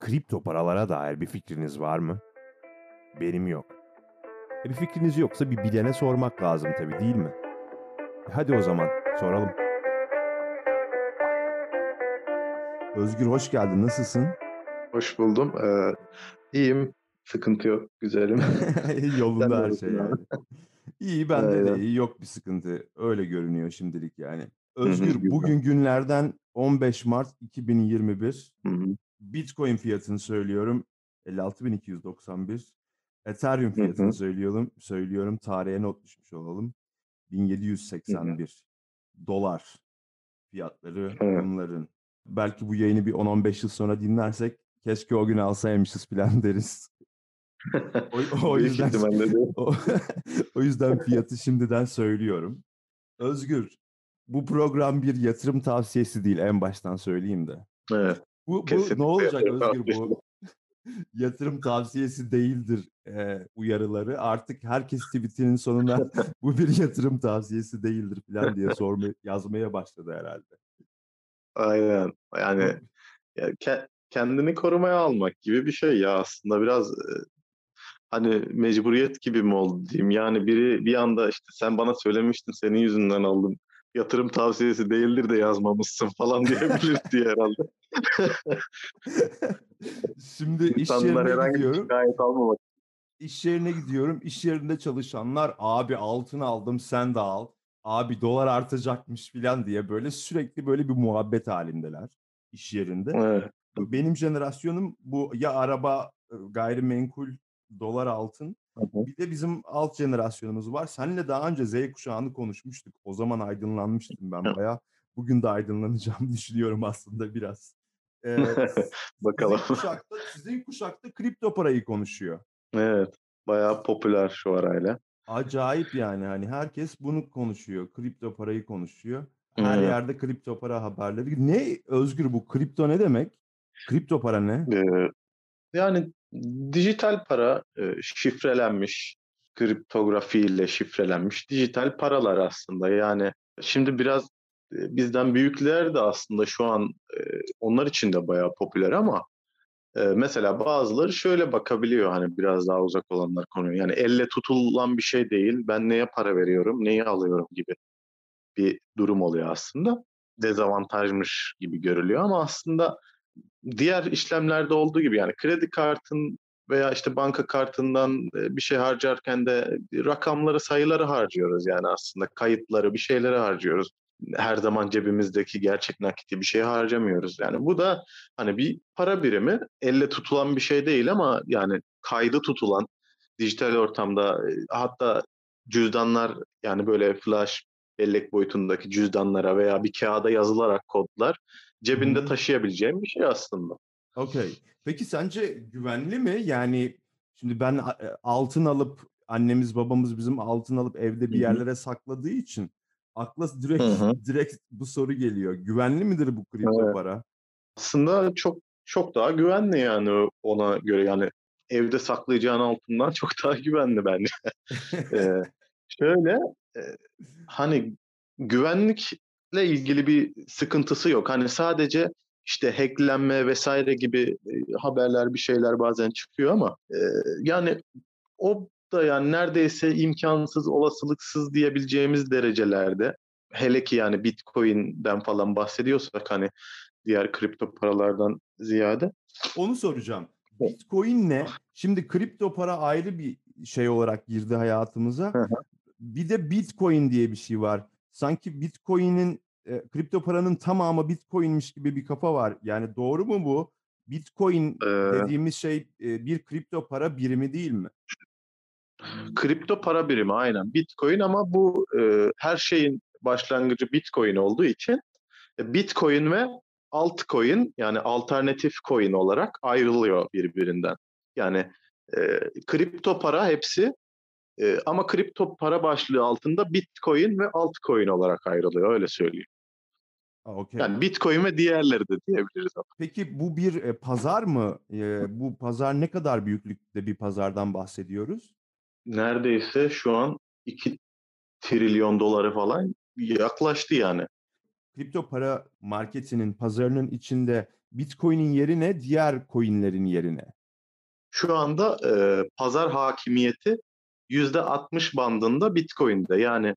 Kripto paralara dair bir fikriniz var mı? Benim yok. E bir fikriniz yoksa bir bilene sormak lazım tabii değil mi? E hadi o zaman soralım. Özgür hoş geldin. Nasılsın? Hoş buldum. Ee, iyiyim. Sıkıntı yok. Güzelim. Yolunda her şey yani. İyi bende de Aynen. iyi. Yok bir sıkıntı. Öyle görünüyor şimdilik yani. Özgür bugün günlerden 15 Mart 2021. Hı hı, Bitcoin fiyatını söylüyorum. 56.291. Ethereum fiyatını hı, söylüyorum. Söylüyorum. Tarihe not düşmüş olalım. hı hı. 1781 dolar fiyatları Evet. bunların. Belki bu yayını bir 10-15 yıl sonra dinlersek keşke o gün alsaymışız falan deriz. O, o yüzden o, o yüzden fiyatı şimdiden söylüyorum. Özgür, bu program bir yatırım tavsiyesi değil en baştan söyleyeyim de. Evet. Bu, bu ne olacak Özgür bu yatırım tavsiyesi değildir e, uyarıları. Artık herkes tweetinin sonuna bu bir yatırım tavsiyesi değildir falan diye sorma, yazmaya başladı herhalde. Aynen. Yani ya, ke- kendini korumaya almak gibi bir şey ya aslında biraz e, hani mecburiyet gibi mi oldu diyeyim. Yani biri bir anda işte sen bana söylemiştin senin yüzünden aldım. Yatırım tavsiyesi değildir de yazmamışsın falan diyebilir diye herhalde. Şimdi iş İnsanlar yerine herhangi bir gidiyorum. şikayet almamak. İş yerine gidiyorum. İş yerinde çalışanlar abi altın aldım sen de al. Abi dolar artacakmış falan diye böyle sürekli böyle bir muhabbet halindeler iş yerinde. Evet. Benim jenerasyonum bu ya araba, gayrimenkul, dolar, altın. Hı hı. Bir de bizim alt jenerasyonumuz var. Seninle daha önce Z kuşağını konuşmuştuk. O zaman aydınlanmıştım ben bayağı. Bugün de aydınlanacağımı düşünüyorum aslında biraz. Ee, s- sizin Bakalım. kuşakta, sizin kuşakta kripto parayı konuşuyor. Evet. Bayağı popüler şu arayla. Acayip yani hani herkes bunu konuşuyor. Kripto parayı konuşuyor. Her Evet. yerde kripto para haberleri. Ne Özgür bu kripto ne demek? Kripto para ne? Ee, yani dijital para e, şifrelenmiş, kriptografiyle şifrelenmiş dijital paralar aslında. Yani şimdi biraz e, bizden büyükler de aslında şu an e, onlar için de bayağı popüler ama mesela bazıları şöyle bakabiliyor hani biraz daha uzak olanlar konuya. Yani elle tutulan bir şey değil. Ben neye para veriyorum, neyi alıyorum gibi bir durum oluyor aslında. Dezavantajmış gibi görülüyor ama aslında diğer işlemlerde olduğu gibi yani kredi kartın veya işte banka kartından bir şey harcarken de rakamları, sayıları harcıyoruz yani aslında kayıtları, bir şeyleri harcıyoruz. Her zaman cebimizdeki gerçek nakiti bir şey harcamıyoruz. Yani bu da hani bir para birimi, elle tutulan bir şey değil ama yani kaydı tutulan dijital ortamda hatta cüzdanlar yani böyle flash bellek boyutundaki cüzdanlara veya bir kağıda yazılarak kodlar cebinde taşıyabileceğim bir şey aslında. Okey. Peki sence güvenli mi? Yani şimdi ben e, altın alıp annemiz babamız bizim altın alıp evde bir yerlere sakladığı için akla direkt hı. direkt bu soru geliyor. Güvenli midir bu kripto Evet. para? Aslında çok çok daha güvenli yani ona göre yani evde saklayacağın altından çok daha güvenli bence. Ee, şöyle e, hani güvenlikle ilgili bir sıkıntısı yok. Hani sadece işte hacklenme vesaire gibi e, haberler bir şeyler bazen çıkıyor ama e, yani o da yani neredeyse imkansız, olasılıksız diyebileceğimiz derecelerde. Hele ki yani Bitcoin'den falan bahsediyorsak hani diğer kripto paralardan ziyade. Onu soracağım. Bitcoin ne? Şimdi kripto para ayrı bir şey olarak girdi hayatımıza. Bir de Bitcoin diye bir şey var. Sanki Bitcoin'in e, kripto paranın tamamı Bitcoin'miş gibi bir kafa var. Yani doğru mu bu? Bitcoin Ee, dediğimiz şey e, bir kripto para birimi değil mi? kripto para birimi aynen Bitcoin ama bu e, her şeyin başlangıcı Bitcoin olduğu için e, Bitcoin ve altcoin yani alternatif coin olarak ayrılıyor birbirinden. Yani e, kripto para hepsi e, ama kripto para başlığı altında Bitcoin ve altcoin olarak ayrılıyor öyle söyleyeyim. Ha, okey. Yani Bitcoin ve diğerleri de diyebiliriz ama. Peki bu bir e, pazar mı? E, bu pazar ne kadar büyüklükte bir pazardan bahsediyoruz? Neredeyse şu an 2 trilyon doları falan yaklaştı yani. Kripto para marketinin, pazarının içinde Bitcoin'in yerine diğer coin'lerin yerine? Şu anda e, pazar hakimiyeti %60 bandında Bitcoin'de. Yani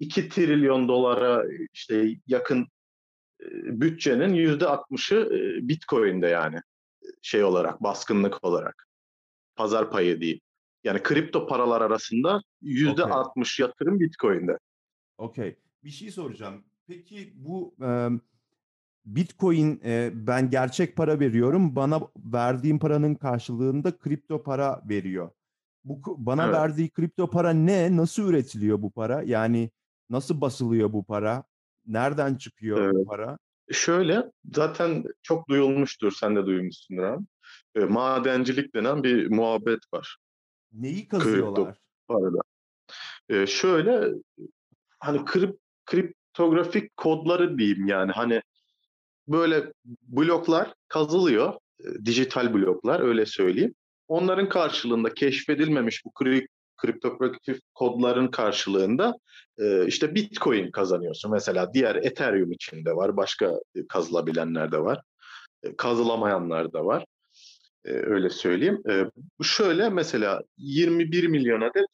2 trilyon dolara işte yakın bütçenin %60'ı e, Bitcoin'de yani şey olarak, baskınlık olarak. Pazar payı değil. Yani kripto paralar arasında %60 yatırım Bitcoin'de. Okey. Bir şey soracağım. Peki bu e, Bitcoin e, ben gerçek para veriyorum. Bana verdiğim paranın karşılığında kripto para veriyor. Bu bana Evet. verdiği kripto para ne? Nasıl üretiliyor bu para? Yani nasıl basılıyor bu para? Nereden çıkıyor bu Evet. para? Şöyle, zaten çok duyulmuştur, sen de duymuşsundur abi. E, madencilik denen bir muhabbet var Neyi kripto kazıyorlar? parada. E, şöyle, hani krip, kriptografik kodları diyeyim yani hani böyle bloklar kazılıyor, e, dijital bloklar öyle söyleyeyim. Onların karşılığında keşfedilmemiş bu kri- kriptografik kodların karşılığında e, işte Bitcoin kazanıyorsun. Mesela diğer Ethereum içinde var, başka e, kazılabilenler de var, e, kazılamayanlar da var. E, öyle söyleyeyim. E, şöyle mesela 21 milyon adet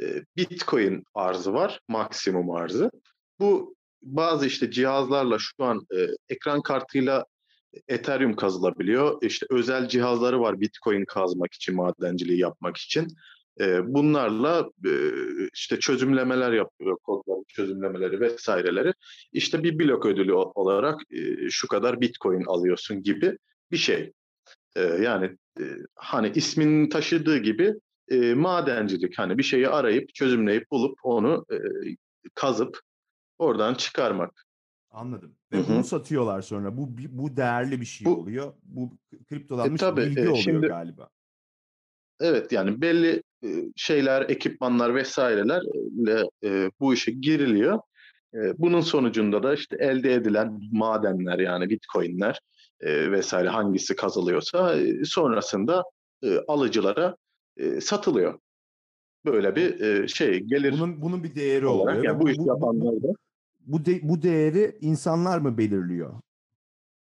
e, Bitcoin arzı var, maksimum arzı. Bu bazı işte cihazlarla şu an e, ekran kartıyla Ethereum kazılabiliyor. İşte özel cihazları var Bitcoin kazmak için, madenciliği yapmak için. Bunlarla işte çözümlemeler yapıyor, kodları çözümlemeleri vesaireleri. İşte bir blok ödülü olarak şu kadar Bitcoin alıyorsun gibi bir şey. Yani hani isminin taşıdığı gibi madencilik hani bir şeyi arayıp çözümleyip bulup onu kazıp oradan çıkarmak. Anladım. Ve bunu hı. satıyorlar sonra. Bu bu değerli bir şey Bu oluyor. Bu e, kriptolanmış tabii bilgi e, oluyor şimdi galiba. evet yani belli e, şeyler, ekipmanlar vesairelerle e, bu işe giriliyor. E, bunun sonucunda da işte elde edilen madenler yani bitcoinler e, vesaire hangisi kazılıyorsa e, sonrasında e, alıcılara e, satılıyor. Böyle bir e, şey gelir Bunun bunun bir değeri olarak oluyor yani bu bu bu, yapanlar da bu, de- bu değeri insanlar mı belirliyor?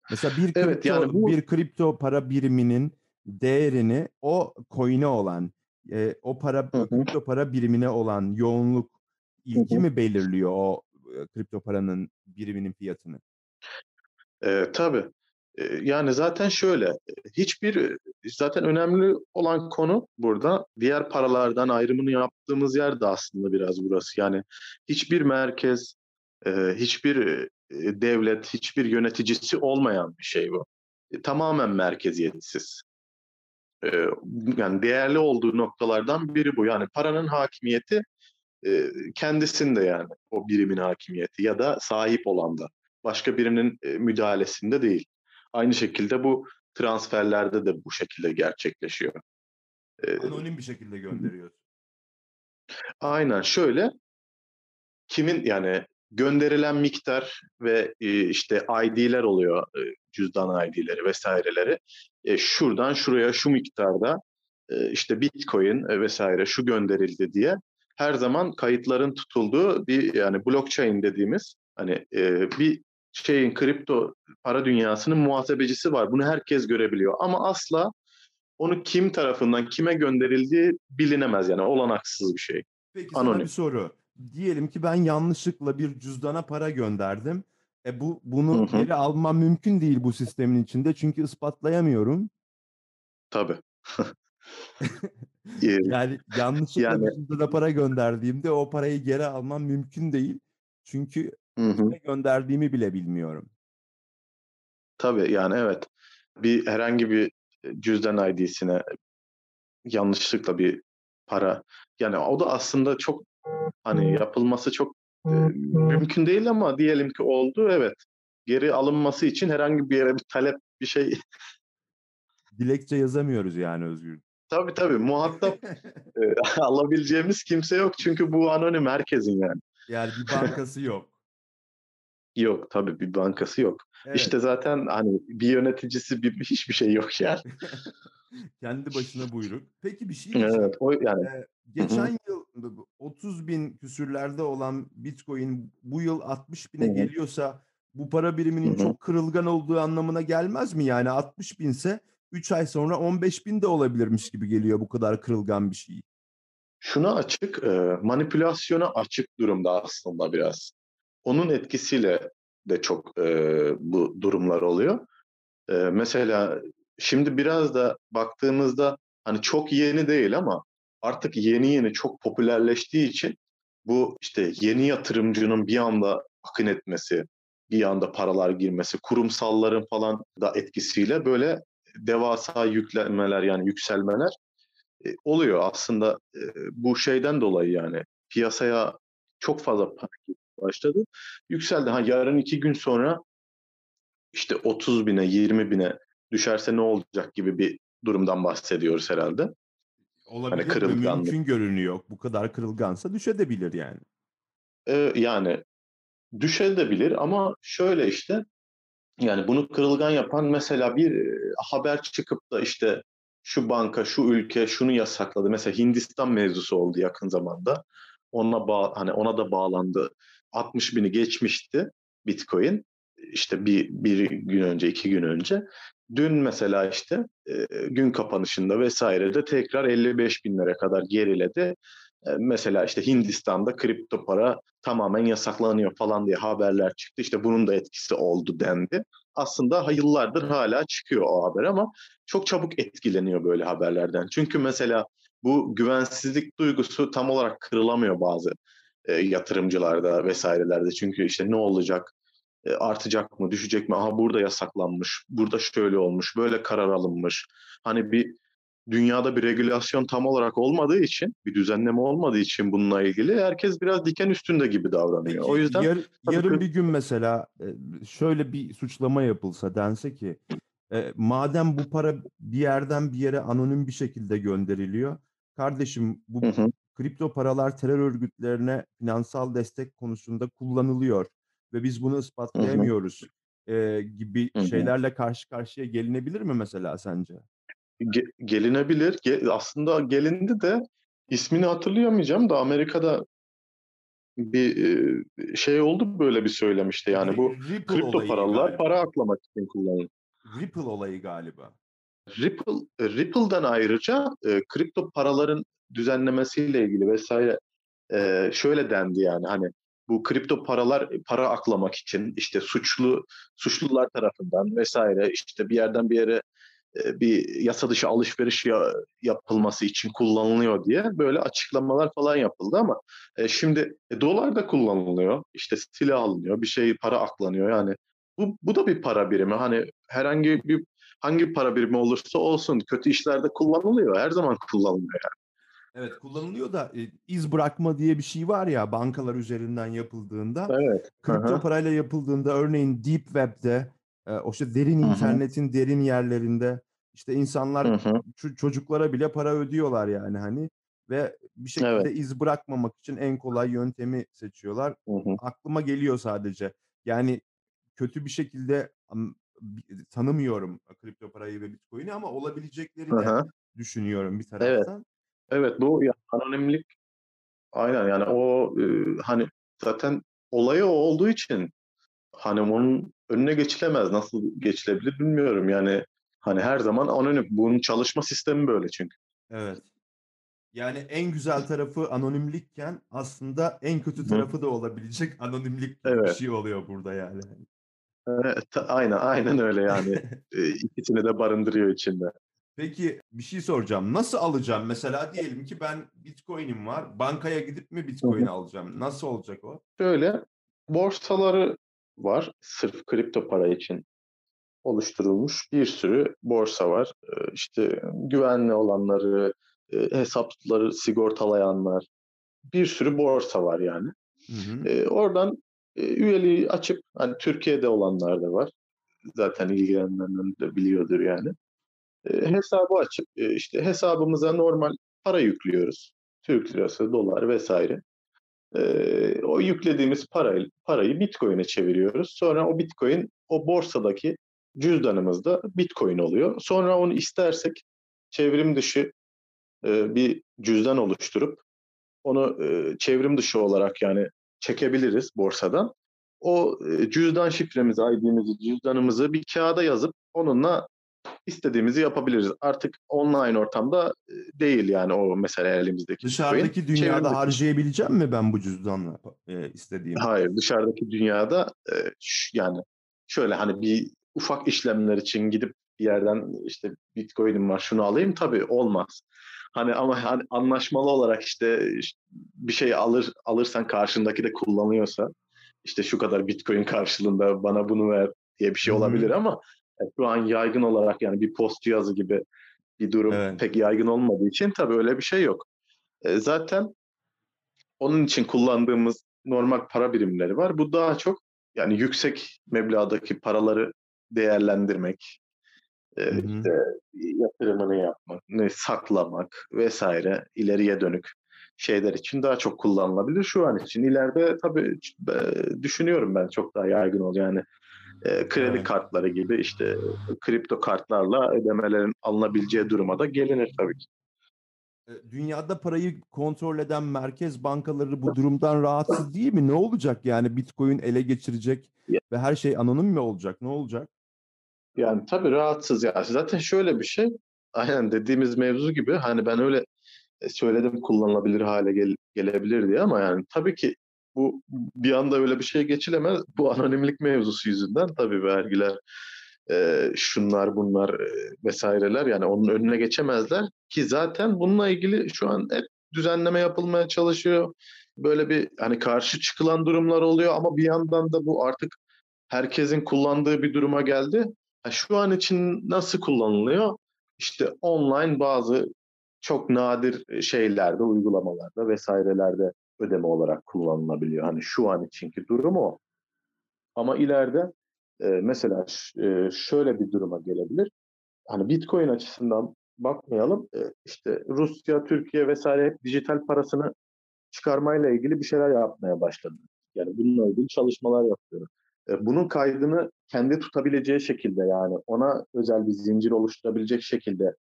Mesela bir evet yani kripto bu bir kripto para biriminin değerini o coin'e olan e, o para hı hı, kripto para birimine olan yoğunluk hı ilgi hı. mi belirliyor o e, kripto paranın biriminin fiyatını? E, tabii. E, yani zaten şöyle, e, hiçbir e, zaten önemli olan konu burada diğer paralardan ayrımını yaptığımız yer de aslında biraz burası. Yani hiçbir merkez, hiçbir devlet, hiçbir yöneticisi olmayan bir şey bu. E, tamamen merkeziyetsiz. Yani değerli olduğu noktalardan biri bu. Yani paranın hakimiyeti kendisinde yani o birimin hakimiyeti ya da sahip olan da. Başka birinin e, müdahalesinde değil. Aynı şekilde bu transferlerde de bu şekilde gerçekleşiyor. Anonim bir şekilde gönderiyor. aynen şöyle kimin yani gönderilen miktar ve e, işte ID'ler oluyor e, cüzdan ID'leri vesaireleri E, şuradan şuraya şu miktarda e, işte Bitcoin e, vesaire şu gönderildi diye her zaman kayıtların tutulduğu bir yani blockchain dediğimiz hani e, bir şeyin kripto para dünyasının muhasebecisi var. Bunu herkes görebiliyor ama asla onu kim tarafından kime gönderildiği bilinemez yani olanaksız bir şey. Peki sana bir Anonim. soru. Diyelim ki ben yanlışlıkla bir cüzdana para gönderdim. E bu Hı bunu hı. geri almam mümkün değil bu sistemin içinde çünkü ispatlayamıyorum. Tabii. E, Yani yanlışlıkla yani bir cüzdana para gönderdiğimde o parayı geri almam mümkün değil. Çünkü hı hı. gönderdiğimi bile bilmiyorum. Tabii yani evet. Bir herhangi bir cüzdan ID'sine yanlışlıkla bir para yani o da aslında çok hani yapılması çok e, mümkün değil ama diyelim ki oldu evet. Geri alınması için herhangi bir yere bir talep bir şey Dilekçe yazamıyoruz yani Özgür. tabii tabii muhatap e, alabileceğimiz kimse yok çünkü bu anonim herkesin yani. Yani bir bankası yok. Yok tabii bir bankası yok. Evet. İşte zaten hani bir yöneticisi bir hiçbir şey yok yani. Kendi başına buyruk. Peki bir şey. Evet o yani Ee, geçen yıl 30 bin küsürlerde olan Bitcoin bu yıl 60 bine Hı hı. geliyorsa bu para biriminin çok kırılgan olduğu anlamına gelmez mi? Yani 60 binse 3 ay sonra 15 bin de olabilirmiş gibi geliyor bu kadar kırılgan bir şey. Şuna açık, manipülasyona açık durumda aslında biraz. Onun etkisiyle de çok bu durumlar oluyor. Mesela şimdi biraz da baktığımızda hani çok yeni değil ama artık yeni yeni çok popülerleştiği için bu işte yeni yatırımcının bir anda akın etmesi, bir anda paralar girmesi, kurumsalların falan da etkisiyle böyle devasa yüklenmeler yani yükselmeler e, oluyor. Aslında e, bu şeyden dolayı yani piyasaya çok fazla para başladı. Yükseldi. Ha yarın iki gün sonra işte 30 bine 20 bine düşerse ne olacak gibi bir durumdan bahsediyoruz herhalde. Olabilir hani mümkün görünüyor. Bu kadar kırılgansa düşebilir yani. Ee, yani düşebilir ama şöyle işte yani bunu kırılgan yapan mesela bir haber çıkıp da işte şu banka, şu ülke şunu yasakladı. Mesela Hindistan mevzusu oldu yakın zamanda. Ona bağ, hani ona da bağlandı. 60 bini geçmişti Bitcoin. İşte bir, bir gün önce, iki gün önce. Dün mesela işte e, gün kapanışında vesaire de tekrar 55 binlere kadar geriledi. E, mesela işte Hindistan'da kripto para tamamen yasaklanıyor falan diye haberler çıktı. İşte bunun da etkisi oldu dendi. Aslında yıllardır hala çıkıyor o haber ama çok çabuk etkileniyor böyle haberlerden. Çünkü mesela bu güvensizlik duygusu tam olarak kırılamıyor bazı e, yatırımcılarda vesairelerde. Çünkü işte ne olacak, artacak mı, düşecek mi? Aha burada yasaklanmış, burada şöyle olmuş, böyle karar alınmış. Hani bir dünyada bir regülasyon tam olarak olmadığı için, bir düzenleme olmadığı için bununla ilgili herkes biraz diken üstünde gibi davranıyor. Peki, o yüzden yar, yarın bir gün mesela e, şöyle bir suçlama yapılsa dense ki e, madem bu para bir yerden bir yere anonim bir şekilde gönderiliyor, kardeşim bu hı hı. kripto paralar terör örgütlerine finansal destek konusunda kullanılıyor ve biz bunu ispatlayamıyoruz. E, gibi hı hı. şeylerle karşı karşıya gelinebilir mi mesela sence? Ge- gelinebilir. Ge- aslında gelindi de ismini hatırlayamayacağım da Amerika'da bir e, şey oldu böyle bir söylemişti yani bu Ripple kripto paralar para aklamak için kullanılıyor. Ripple olayı galiba. Ripple Ripple'dan ayrıca e, kripto paraların düzenlemesiyle ilgili vesaire e, şöyle dendi yani hani bu kripto paralar para aklamak için işte suçlu suçlular tarafından vesaire işte bir yerden bir yere e, bir yasa dışı alışveriş ya, yapılması için kullanılıyor diye böyle açıklamalar falan yapıldı ama e, şimdi e, dolar da kullanılıyor. İşte silah alınıyor, bir şey para aklanıyor yani. Bu, bu da bir para birimi. Hani herhangi bir hangi para birimi olursa olsun kötü işlerde kullanılıyor. Her zaman kullanılıyor yani. Evet kullanılıyor da e, iz bırakma diye bir şey var ya bankalar üzerinden yapıldığında. Evet. Kripto parayla yapıldığında örneğin Deep Web'de e, o işte derin Hı-hı. internetin derin yerlerinde işte insanlar ç- çocuklara bile para ödüyorlar yani hani ve bir şekilde evet. iz bırakmamak için en kolay yöntemi seçiyorlar. Hı-hı. Aklıma geliyor sadece. Yani kötü bir şekilde tanımıyorum kripto parayı ve Bitcoin'i ama olabileceklerini Hı-hı. düşünüyorum bir taraftan. Evet. Evet bu ya, anonimlik aynen yani o e, hani zaten olayı o olduğu için hani onun önüne geçilemez. Nasıl geçilebilir bilmiyorum. Yani hani her zaman anonim. Bunun çalışma sistemi böyle çünkü. Evet. Yani en güzel tarafı anonimlikken aslında en kötü tarafı da olabilecek anonimlik gibi bir şey oluyor burada yani. Evet, aynen aynen öyle yani. ikisini de barındırıyor içinde. Peki bir şey soracağım. Nasıl alacağım? Mesela diyelim ki ben Bitcoin'im var. Bankaya gidip mi Bitcoin alacağım? Nasıl olacak o? Şöyle borsaları var. Sırf kripto para için oluşturulmuş bir sürü borsa var. İşte güvenli olanları, hesapları sigortalayanlar, bir sürü borsa var yani. Hı hı. oradan üyeliği açıp, hani Türkiye'de olanlar da var. Zaten ilgilenenler de biliyordur yani. Hesabı açıp, işte hesabımıza normal para yüklüyoruz. Türk lirası, dolar vesaire. o yüklediğimiz parayı, parayı Bitcoin'e çeviriyoruz. Sonra o Bitcoin o borsadaki cüzdanımızda Bitcoin oluyor. Sonra onu istersek çevrim dışı bir cüzdan oluşturup onu çevrim dışı olarak yani çekebiliriz borsadan. o cüzdan şifremizi, ID'mizi, cüzdanımızı bir kağıda yazıp onunla istediğimizi yapabiliriz. Artık online ortamda e, değil yani o mesela elimizdeki. Dışarıdaki coin. dünyada Çevrimizdeki- harcayabileceğim mi ben bu cüzdanla e, istediğimi? Hayır, dışarıdaki dünyada e, ş- yani şöyle hani bir ufak işlemler için gidip bir yerden işte Bitcoin'im var şunu alayım tabii olmaz. Hani ama hani anlaşmalı olarak işte bir şey alır alırsan karşındaki de kullanıyorsa işte şu kadar Bitcoin karşılığında bana bunu ver diye bir şey olabilir ama şu an yaygın olarak yani bir post yazı gibi bir durum Evet. pek yaygın olmadığı için tabii öyle bir şey yok. E, zaten onun için kullandığımız normal para birimleri var. Bu daha çok yani yüksek meblağdaki paraları değerlendirmek, e, işte yatırımını yapmak, ne saklamak vesaire ileriye dönük şeyler için daha çok kullanılabilir. Şu an için ileride tabii e, düşünüyorum ben çok daha yaygın olur yani e, kredi Evet. kartları gibi işte kripto kartlarla ödemelerin alınabileceği duruma da gelinir tabii ki. E, Dünyada parayı kontrol eden merkez bankaları bu durumdan rahatsız değil mi? Ne olacak yani Bitcoin ele geçirecek Ya- ve her şey anonim mi olacak? Ne olacak? Yani tabii rahatsız ya. Zaten şöyle bir şey, aynen dediğimiz mevzu gibi hani ben öyle e, söyledim kullanılabilir hale gel- gelebilir diye ama yani tabii ki bu bir anda öyle bir şey geçilemez. Bu anonimlik mevzusu yüzünden tabii vergiler, e, şunlar bunlar e, vesaireler yani onun önüne geçemezler ki zaten bununla ilgili şu an hep düzenleme yapılmaya çalışıyor. Böyle bir hani karşı çıkılan durumlar oluyor ama bir yandan da bu artık herkesin kullandığı bir duruma geldi. Ha, şu an için nasıl kullanılıyor? İşte online bazı çok nadir şeylerde, uygulamalarda vesairelerde ödeme olarak kullanılabiliyor. Hani şu an içinki durum o. Ama ileride e, mesela e, şöyle bir duruma gelebilir. Hani Bitcoin açısından bakmayalım. E, işte Rusya, Türkiye vesaire hep dijital parasını çıkarmayla ilgili bir şeyler yapmaya başladı. Yani bununla ilgili çalışmalar yapıyor. E, Bunun kaydını kendi tutabileceği şekilde yani ona özel bir zincir oluşturabilecek şekilde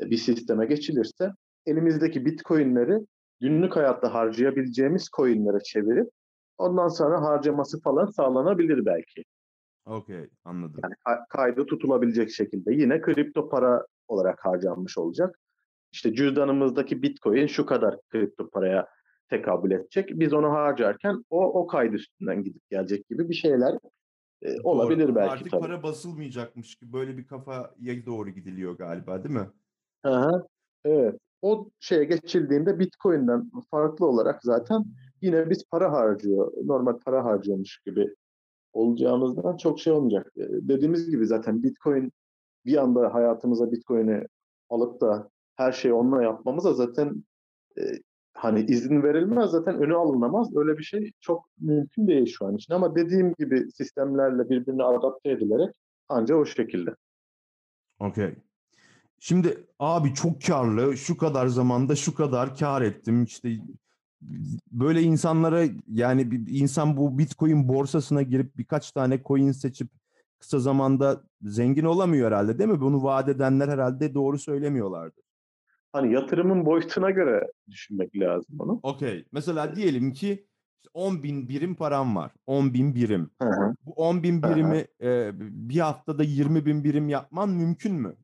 e, bir sisteme geçilirse elimizdeki bitcoinleri günlük hayatta harcayabileceğimiz coinlere çevirip ondan sonra harcaması falan sağlanabilir belki. Okey, anladım. Yani ka- kaydı tutulabilecek şekilde yine kripto para olarak harcanmış olacak. İşte cüzdanımızdaki bitcoin şu kadar kripto paraya tekabül edecek. Biz onu harcarken o o kaydı üstünden gidip gelecek gibi bir şeyler e, olabilir Doğru. belki Artık tabii. para basılmayacakmış gibi böyle bir kafaya doğru gidiliyor galiba, değil mi? Aha, evet. O şeye geçildiğinde Bitcoin'den farklı olarak zaten yine biz para harcıyor, normal para harcıyormuş gibi olacağımızdan çok şey olmayacak. Dediğimiz gibi zaten Bitcoin bir anda hayatımıza Bitcoin'i alıp da her şeyi onunla yapmamıza zaten e, hani izin verilmez zaten önü alınamaz. Öyle bir şey çok mümkün değil şu an için ama dediğim gibi sistemlerle birbirine adapte edilerek ancak o şekilde. Okey. Şimdi abi çok karlı, şu kadar zamanda şu kadar kar ettim. İşte böyle insanlara yani bir insan bu Bitcoin borsasına girip birkaç tane coin seçip kısa zamanda zengin olamıyor herhalde değil mi? Bunu vaat edenler herhalde doğru söylemiyorlardı. Hani yatırımın boyutuna göre düşünmek lazım onu. Okey. Mesela diyelim ki işte 10 bin birim param var. 10 bin birim. Hı hı. Bu 10 bin birimi e, bir haftada 20 bin birim yapman mümkün mü?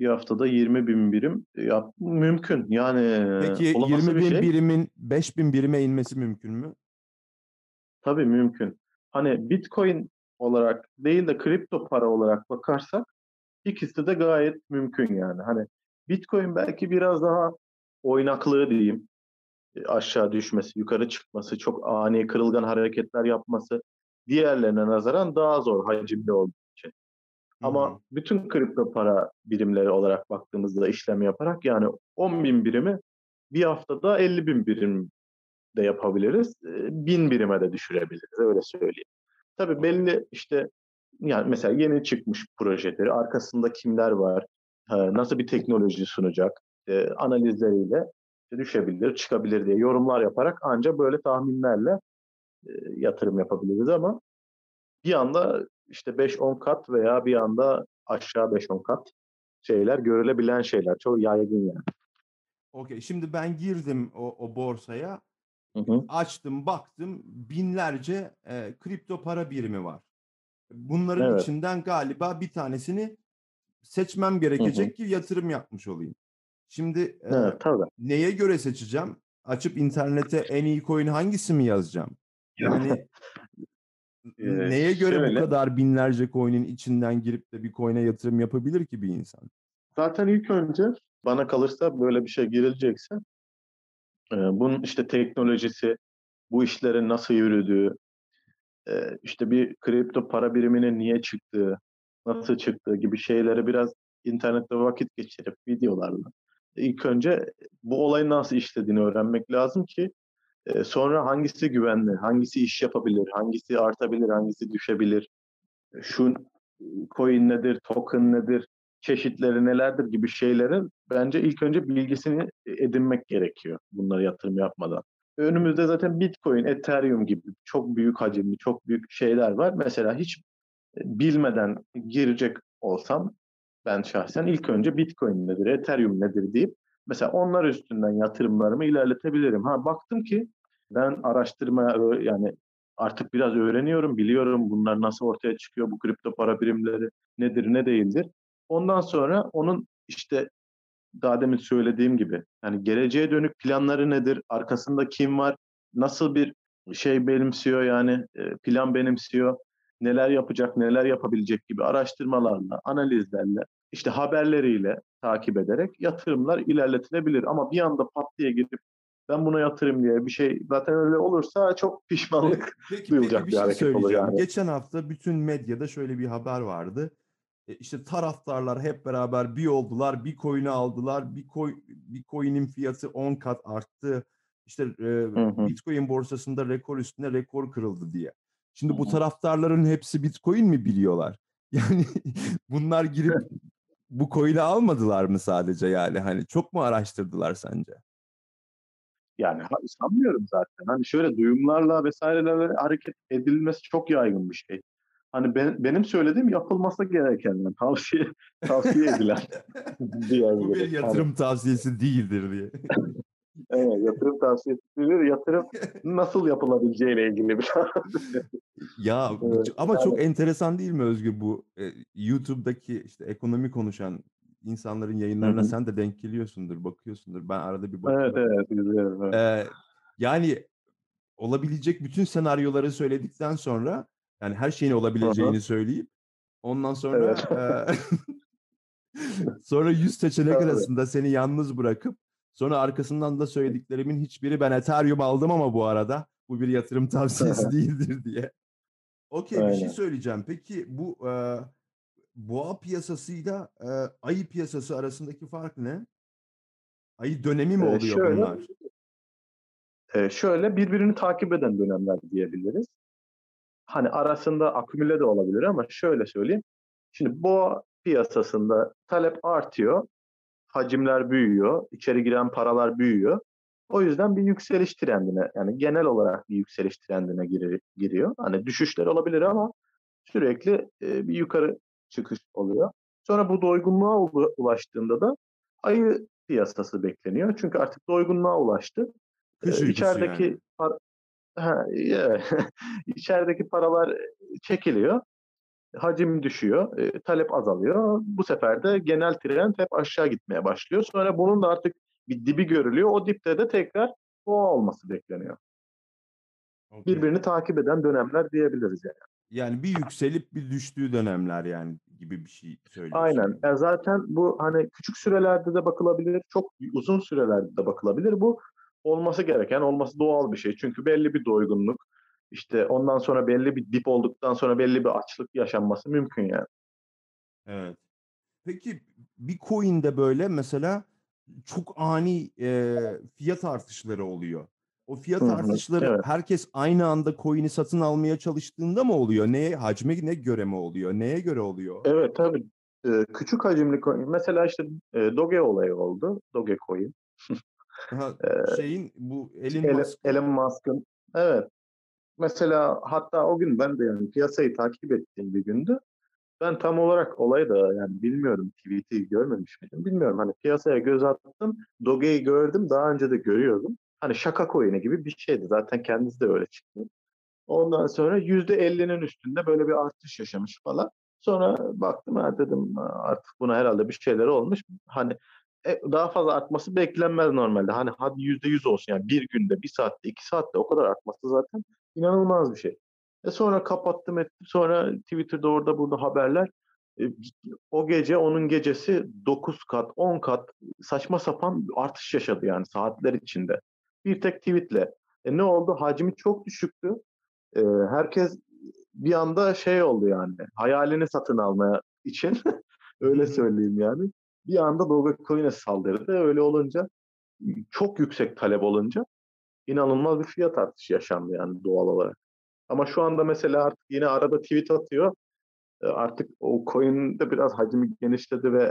Bir haftada 20 bin birim yap mümkün. Yani Peki olası 20 bir bin şey. birimin 5 bin birime inmesi mümkün mü? Tabii mümkün. Hani Bitcoin olarak değil de kripto para olarak bakarsak ikisi de gayet mümkün yani. Hani Bitcoin belki biraz daha oynaklığı diyeyim. E, Aşağı düşmesi, yukarı çıkması, çok ani kırılgan hareketler yapması diğerlerine nazaran daha zor hacimli için. Ama hı. bütün kripto para birimleri olarak baktığımızda işlem yaparak yani 10 bin birimi bir haftada 50 bin birim de yapabiliriz. Bin birime de düşürebiliriz öyle söyleyeyim. Tabii belli işte yani mesela yeni çıkmış projeleri arkasında kimler var, nasıl bir teknoloji sunacak analizleriyle düşebilir, çıkabilir diye yorumlar yaparak ancak böyle tahminlerle yatırım yapabiliriz ama bir anda işte 5-10 kat veya bir anda aşağı 5-10 kat şeyler görülebilen şeyler. Çok yaygın yani. Okey. Şimdi ben girdim o, o borsaya. Hı hı. Açtım, baktım binlerce e, kripto para birimi var. Bunların Evet. içinden galiba bir tanesini seçmem Hı hı. gerekecek ki yatırım yapmış olayım. Şimdi e, Evet, tabii. neye göre seçeceğim? Açıp internete en iyi coin hangisi mi yazacağım? Yani Eee, neye göre bu şöyle kadar binlerce coin'in içinden girip de bir coin'e yatırım yapabilir ki bir insan? zaten ilk önce bana kalırsa böyle bir şey girilecekse e, bunun işte teknolojisi, bu işlerin nasıl yürüdüğü, e, işte bir kripto para biriminin niye çıktığı, nasıl çıktığı gibi şeyleri biraz internette vakit geçirip videolarla ilk önce bu olayın nasıl işlediğini öğrenmek lazım ki sonra hangisi güvenli, hangisi iş yapabilir, hangisi artabilir, hangisi düşebilir, şu coin nedir, token nedir, çeşitleri nelerdir gibi şeylerin bence ilk önce bilgisini edinmek gerekiyor bunlara yatırım yapmadan. Önümüzde zaten Bitcoin, Ethereum gibi çok büyük hacimli, çok büyük şeyler var. Mesela hiç bilmeden girecek olsam ben şahsen ilk önce Bitcoin nedir, Ethereum nedir deyip mesela onlar üstünden yatırımlarımı ilerletebilirim. Ha baktım ki ben araştırmaya ö- yani artık biraz öğreniyorum, biliyorum bunlar nasıl ortaya çıkıyor, bu kripto para birimleri nedir, ne değildir. Ondan sonra onun işte daha demin söylediğim gibi yani geleceğe dönük planları nedir, arkasında kim var, nasıl bir şey benimsiyor yani e, plan benimsiyor, neler yapacak, neler yapabilecek gibi araştırmalarla, analizlerle, işte haberleriyle takip ederek yatırımlar ilerletilebilir. Ama bir anda pat diye gidip ben buna yatırım diye bir şey zaten öyle olursa çok pişmanlık Peki, duyulacak peki bir bir şey hareket olur yani. Geçen hafta bütün medyada şöyle bir haber vardı. E, İşte taraftarlar hep beraber bir oldular, bir coin'i aldılar, bir, coin, bir coin'in fiyatı 10 kat arttı. İşte e, Hı hı. Bitcoin borsasında rekor üstüne rekor kırıldı diye. Şimdi Hı bu hı. taraftarların hepsi Bitcoin mi biliyorlar? Yani bunlar girip bu coin'i almadılar mı sadece yani? Hani çok mu araştırdılar sence? Yani sanmıyorum zaten. Hani şöyle duyumlarla vesairelerle hareket edilmesi çok yaygın bir şey. Hani ben, benim söylediğim yapılması gereken, yani tavsiye tavsiye edilen. Bu bir Hani, yatırım tavsiyesi değildir diye. evet, yatırım tavsiyesi değil, yatırım nasıl yapılabileceğiyle ilgili bir Ya bu Evet, ama yani çok enteresan değil mi Özgür bu e, YouTube'daki işte ekonomi konuşan insanların yayınlarına hı. sen de denk geliyorsundur, bakıyorsundur. Ben arada bir Evet bakıyorum. evet izliyorum. Evet. Ee, yani olabilecek bütün senaryoları söyledikten sonra yani her şeyin olabileceğini söyleyip ondan sonra Evet. e, sonra 100 seçenek arasında seni yalnız bırakıp sonra arkasından da söylediklerimin hiçbiri ben Ethereum aldım ama bu arada bu bir yatırım tavsiyesi değildir diye. Okey bir şey söyleyeceğim. Peki bu e, boğa piyasasıyla e, ayı piyasası arasındaki fark ne? Ayı dönemi mi Ee, oluyor şöyle bunlar? e, şöyle birbirini takip eden dönemler diyebiliriz. Hani arasında akümüle de olabilir ama şöyle söyleyeyim. Şimdi boğa piyasasında talep artıyor, hacimler büyüyor, içeri giren paralar büyüyor. O yüzden bir yükseliş trendine yani genel olarak bir yükseliş trendine giri- giriyor. Hani düşüşler olabilir ama sürekli e, bir yukarı çıkış oluyor. Sonra bu doygunluğa ulaştığında da ayı piyasası bekleniyor. Çünkü artık doygunluğa ulaştı. Kış E, uykusu içerideki yani. par- ha, evet. içerideki paralar çekiliyor hacim düşüyor, e, talep azalıyor. Bu sefer de genel trend hep aşağı gitmeye başlıyor. Sonra bunun da artık bir dibi görülüyor. O dipte de tekrar boğa olması bekleniyor. Okey. Birbirini takip eden dönemler diyebiliriz yani. Yani bir yükselip bir düştüğü dönemler yani gibi bir şey söylüyorsun. Aynen. yani. Zaten bu hani küçük sürelerde de bakılabilir, çok uzun sürelerde de bakılabilir. Bu olması gereken, olması doğal bir şey. Çünkü belli bir doygunluk, işte ondan sonra belli bir dip olduktan sonra belli bir açlık yaşanması mümkün yani. Evet. Peki bir coin'de böyle mesela çok ani e, fiyat artışları oluyor. O fiyat Hı hı. artışları Evet. herkes aynı anda coin'i satın almaya çalıştığında mı oluyor? Neye hacme ne göre mi oluyor? Neye göre oluyor? Evet tabii. Ee, küçük hacimli coin. Mesela işte e, Doge olayı oldu. Dogecoin. Ha, Ee, şeyin bu Elon Musk'ın Elon Musk'ın. Evet. Mesela hatta o gün ben de yani piyasayı takip ettiğim bir gündü. Ben tam olarak olayı da yani bilmiyorum tweet'i görmemiş miydim bilmiyorum. Hani piyasaya göz attım. Doge'yi gördüm. Daha önce de görüyordum. Hani şaka coin'i gibi bir şeydi. Zaten kendisi de öyle çıktı. Ondan sonra %50'nin üstünde böyle bir artış yaşamış falan. Sonra baktım ha dedim artık buna herhalde bir şeyler olmuş. Hani e, daha fazla artması beklenmez normalde. Hani hadi yüzde yüz olsun yani bir günde, bir saatte, iki saatte o kadar artması zaten inanılmaz bir şey. E sonra kapattım ettim. Sonra Twitter'da orada burada haberler. E, o gece onun gecesi 9 kat, 10 kat saçma sapan artış yaşadı yani saatler içinde. Bir tek tweetle. E ne oldu? Hacmi çok düşüktü. E, herkes bir anda şey oldu yani. Hayalini satın almaya için. Öyle söyleyeyim yani. Bir anda Dogecoin'e saldırdı. Öyle olunca çok yüksek talep olunca inanılmaz bir fiyat artışı yaşandı yani doğal olarak. Ama şu anda mesela artık yine arada tweet atıyor. E, artık o coin'de biraz hacmi genişledi ve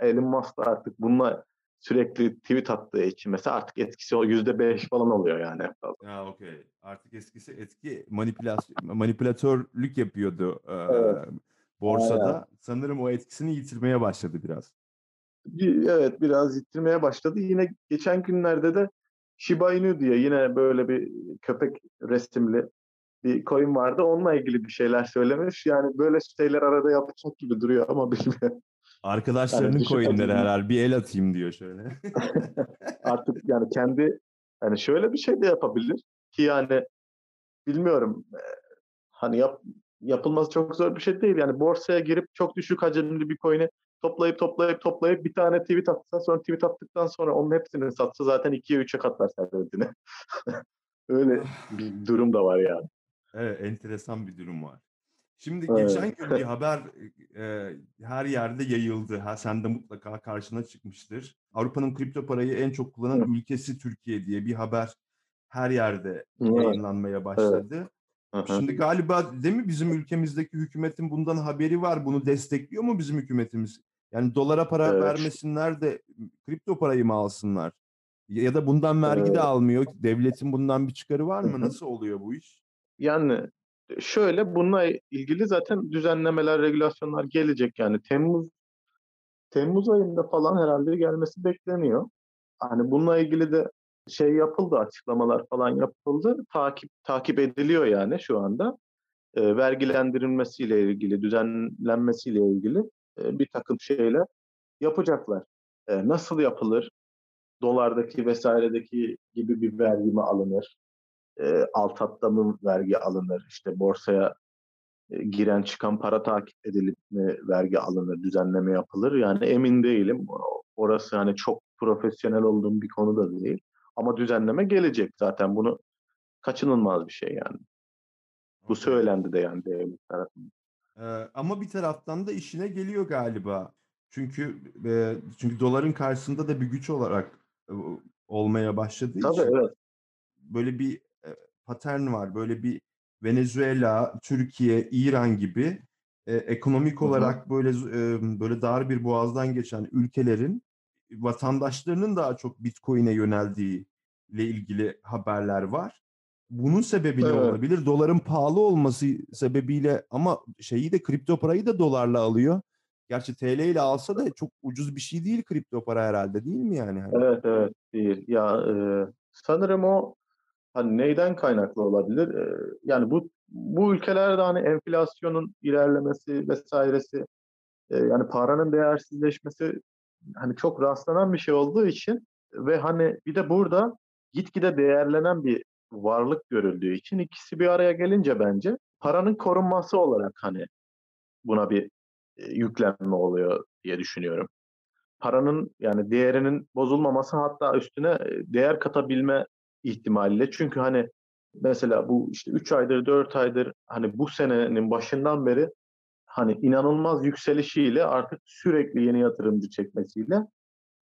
e, Elon Musk da artık bununla sürekli tweet attığı için mesela artık etkisi o yüzde beş falan oluyor yani. Ya okey. Artık eskisi etki manipülasyon manipülatörlük yapıyordu e, Evet. borsada. Aynen. Sanırım o etkisini yitirmeye başladı biraz. Bir- Evet biraz yitirmeye başladı. Yine geçen günlerde de Shiba Inu diye yine böyle bir köpek resimli bir coin vardı. Onunla ilgili bir şeyler söylemiş. Yani böyle şeyler arada yapacak gibi duruyor ama bilmiyorum. Arkadaşlarının düşün- coinleri herhalde bir el atayım diyor şöyle. Artık yani kendi yani şöyle bir şey de yapabilir ki yani bilmiyorum e, hani yap, yapılması çok zor bir şey değil. Yani borsaya girip çok düşük hacimli bir coin'i toplayıp toplayıp toplayıp bir tane tweet atsa sonra tweet attıktan sonra onun hepsini satsa zaten 2'ye 3'e katlar servetini. Öyle bir durum da var yani. Evet, enteresan bir durum var. Şimdi Evet. geçen gün bir haber e, her yerde yayıldı. Ha, sen de mutlaka karşına çıkmıştır. Avrupa'nın kripto parayı en çok kullanan Evet. ülkesi Türkiye diye bir haber her yerde Evet. yayınlanmaya başladı. Hı. Şimdi galiba değil mi bizim ülkemizdeki hükümetin bundan haberi var. Bunu destekliyor mu bizim hükümetimiz? Yani dolara para Evet. vermesinler de kripto parayı mı alsınlar? Ya da bundan vergi de Evet. almıyor. Devletin bundan bir çıkarı var mı? Nasıl oluyor bu iş? Yani şöyle bununla ilgili zaten düzenlemeler, regülasyonlar gelecek yani Temmuz Temmuz ayında falan herhalde gelmesi bekleniyor. Hani bununla ilgili de şey yapıldı, açıklamalar falan yapıldı. Takip takip ediliyor yani şu anda. E, vergilendirilmesiyle ilgili, düzenlenmesiyle ilgili e, bir takım şeyler yapacaklar. E, nasıl yapılır? Dolardaki vesairedeki gibi bir vergi mi alınır? E, alt hatta mı vergi alınır? İşte borsaya e, giren çıkan para takip edilip mi vergi alınır, düzenleme yapılır? Yani emin değilim. Orası hani çok profesyonel olduğum bir konu da değil. Ama düzenleme gelecek zaten. Bunu kaçınılmaz bir şey yani. Bu söylendi de yani devlet tarafından. Ee, ama bir taraftan da işine geliyor galiba. Çünkü e, çünkü doların karşısında da bir güç olarak e, olmaya başladığı Tabii için evet. böyle bir e, patern var. Böyle bir Venezuela, Türkiye, İran gibi e, ekonomik Hı hı. olarak böyle e, böyle dar bir boğazdan geçen ülkelerin vatandaşlarının daha çok Bitcoin'e yöneldiği ile ilgili haberler var. Bunun sebebi ne Evet. olabilir? Doların pahalı olması sebebiyle ama şeyi de kripto parayı da dolarla alıyor. Gerçi TL ile alsa da çok ucuz bir şey değil kripto para herhalde değil mi yani? Hani Evet evet değil. Ya e, sanırım o hani neyden kaynaklı olabilir? E, yani bu bu ülkelerde hani enflasyonun ilerlemesi vesairesi e, yani paranın değersizleşmesi hani çok rastlanan bir şey olduğu için ve hani bir de burada gitgide değerlenen bir varlık görüldüğü için ikisi bir araya gelince bence paranın korunması olarak hani buna bir e, yüklenme oluyor diye düşünüyorum. Paranın yani değerinin bozulmaması hatta üstüne e, değer katabilme ihtimaliyle. Çünkü hani mesela bu işte 3 aydır 4 aydır hani bu senenin başından beri hani inanılmaz yükselişiyle artık sürekli yeni yatırımcı çekmesiyle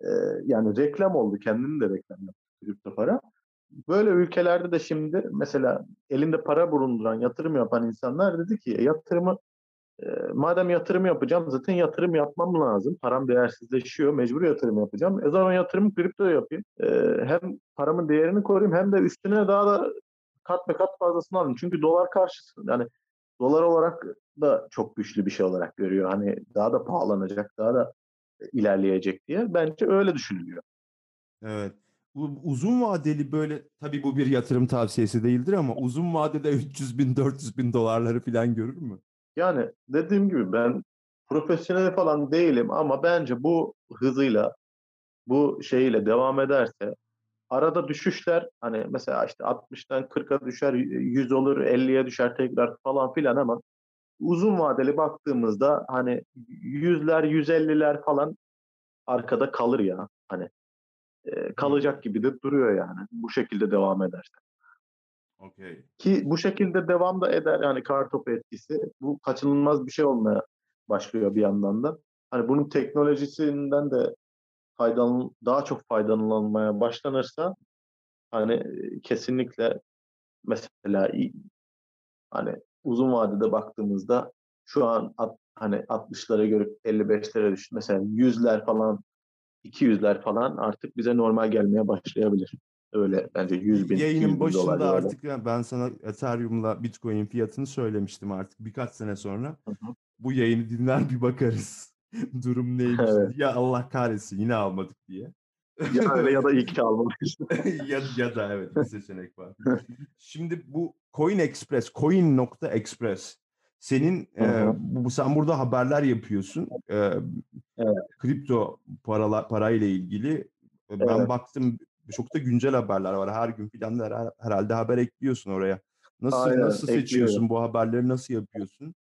e, yani reklam oldu. Kendini de reklam yaptı kripto para. Böyle ülkelerde de şimdi mesela elinde para bulunduran, yatırım yapan insanlar dedi ki "E, yatırımı e, madem yatırım yapacağım zaten yatırım yapmam lazım. Param değersizleşiyor. Mecbur yatırım yapacağım. E zaman yatırımı kriptoya yapayım. E, hem paramın değerini koruyayım hem de üstüne daha da kat be kat fazlasını alayım. Çünkü dolar karşısında yani dolar olarak da çok güçlü bir şey olarak görüyor. Hani daha da pahalanacak, daha da ilerleyecek diye. Bence öyle düşünülüyor. Evet. Uzun vadeli böyle tabii bu bir yatırım tavsiyesi değildir ama uzun vadede 300 bin 400 bin dolarları falan görür mü? Yani dediğim gibi ben profesyonel falan değilim ama bence bu hızıyla bu şeyiyle devam ederse arada düşüşler hani mesela işte 60'tan 40'a düşer 100 olur 50'ye düşer tekrar falan filan ama uzun vadeli baktığımızda hani yüzler 150'ler falan arkada kalır ya hani e, kalacak gibi de duruyor yani bu şekilde devam ederse. Okay. Ki bu şekilde devam da eder yani kar topu etkisi. Bu kaçınılmaz bir şey olmaya başlıyor bir yandan da. Hani bunun teknolojisinden de faydalan daha çok faydalanılmaya başlanırsa hani kesinlikle mesela hani uzun vadede baktığımızda şu an at, hani 60'lara göre 55'lere düştü. Mesela 100'ler falan 200'ler falan artık bize normal gelmeye başlayabilir. Öyle bence 100 bin, Yayının 100 bin başında dolar artık ben sana Ethereum'la Bitcoin fiyatını söylemiştim artık birkaç sene sonra. Hı hı. Bu yayını dinler bir bakarız. Durum neymiş Evet. ya Allah kahretsin yine almadık diye. Ya öyle ya da iyi ki almalıyız. ya, ya da evet bir seçenek var. Şimdi bu Coin Express, Coin.express senin Hı e, hı. bu sen burada haberler yapıyorsun. E, Evet. Kripto paralar parayla ilgili. E, Ben Evet. baktım çok da güncel haberler var. Her gün filan her- herhalde haber ekliyorsun oraya. Nasıl Aynen, nasıl ekliyorum. seçiyorsun bu haberleri nasıl yapıyorsun?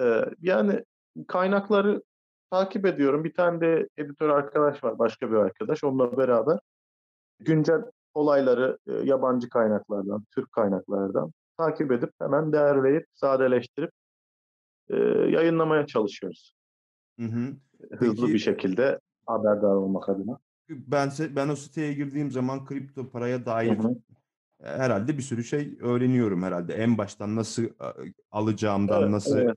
Ee, yani kaynakları takip ediyorum. Bir tane de editör arkadaş var, başka bir arkadaş. Onunla beraber güncel olayları e, yabancı kaynaklardan, Türk kaynaklardan takip edip hemen değerleyip, sadeleştirip e, yayınlamaya çalışıyoruz. Hı hı. Hızlı Peki- bir şekilde haberdar olmak adına. Ben ben o siteye girdiğim zaman kripto paraya dair Hı hı. herhalde bir sürü şey öğreniyorum herhalde. En baştan nasıl e, alacağımdan Evet, nasıl evet.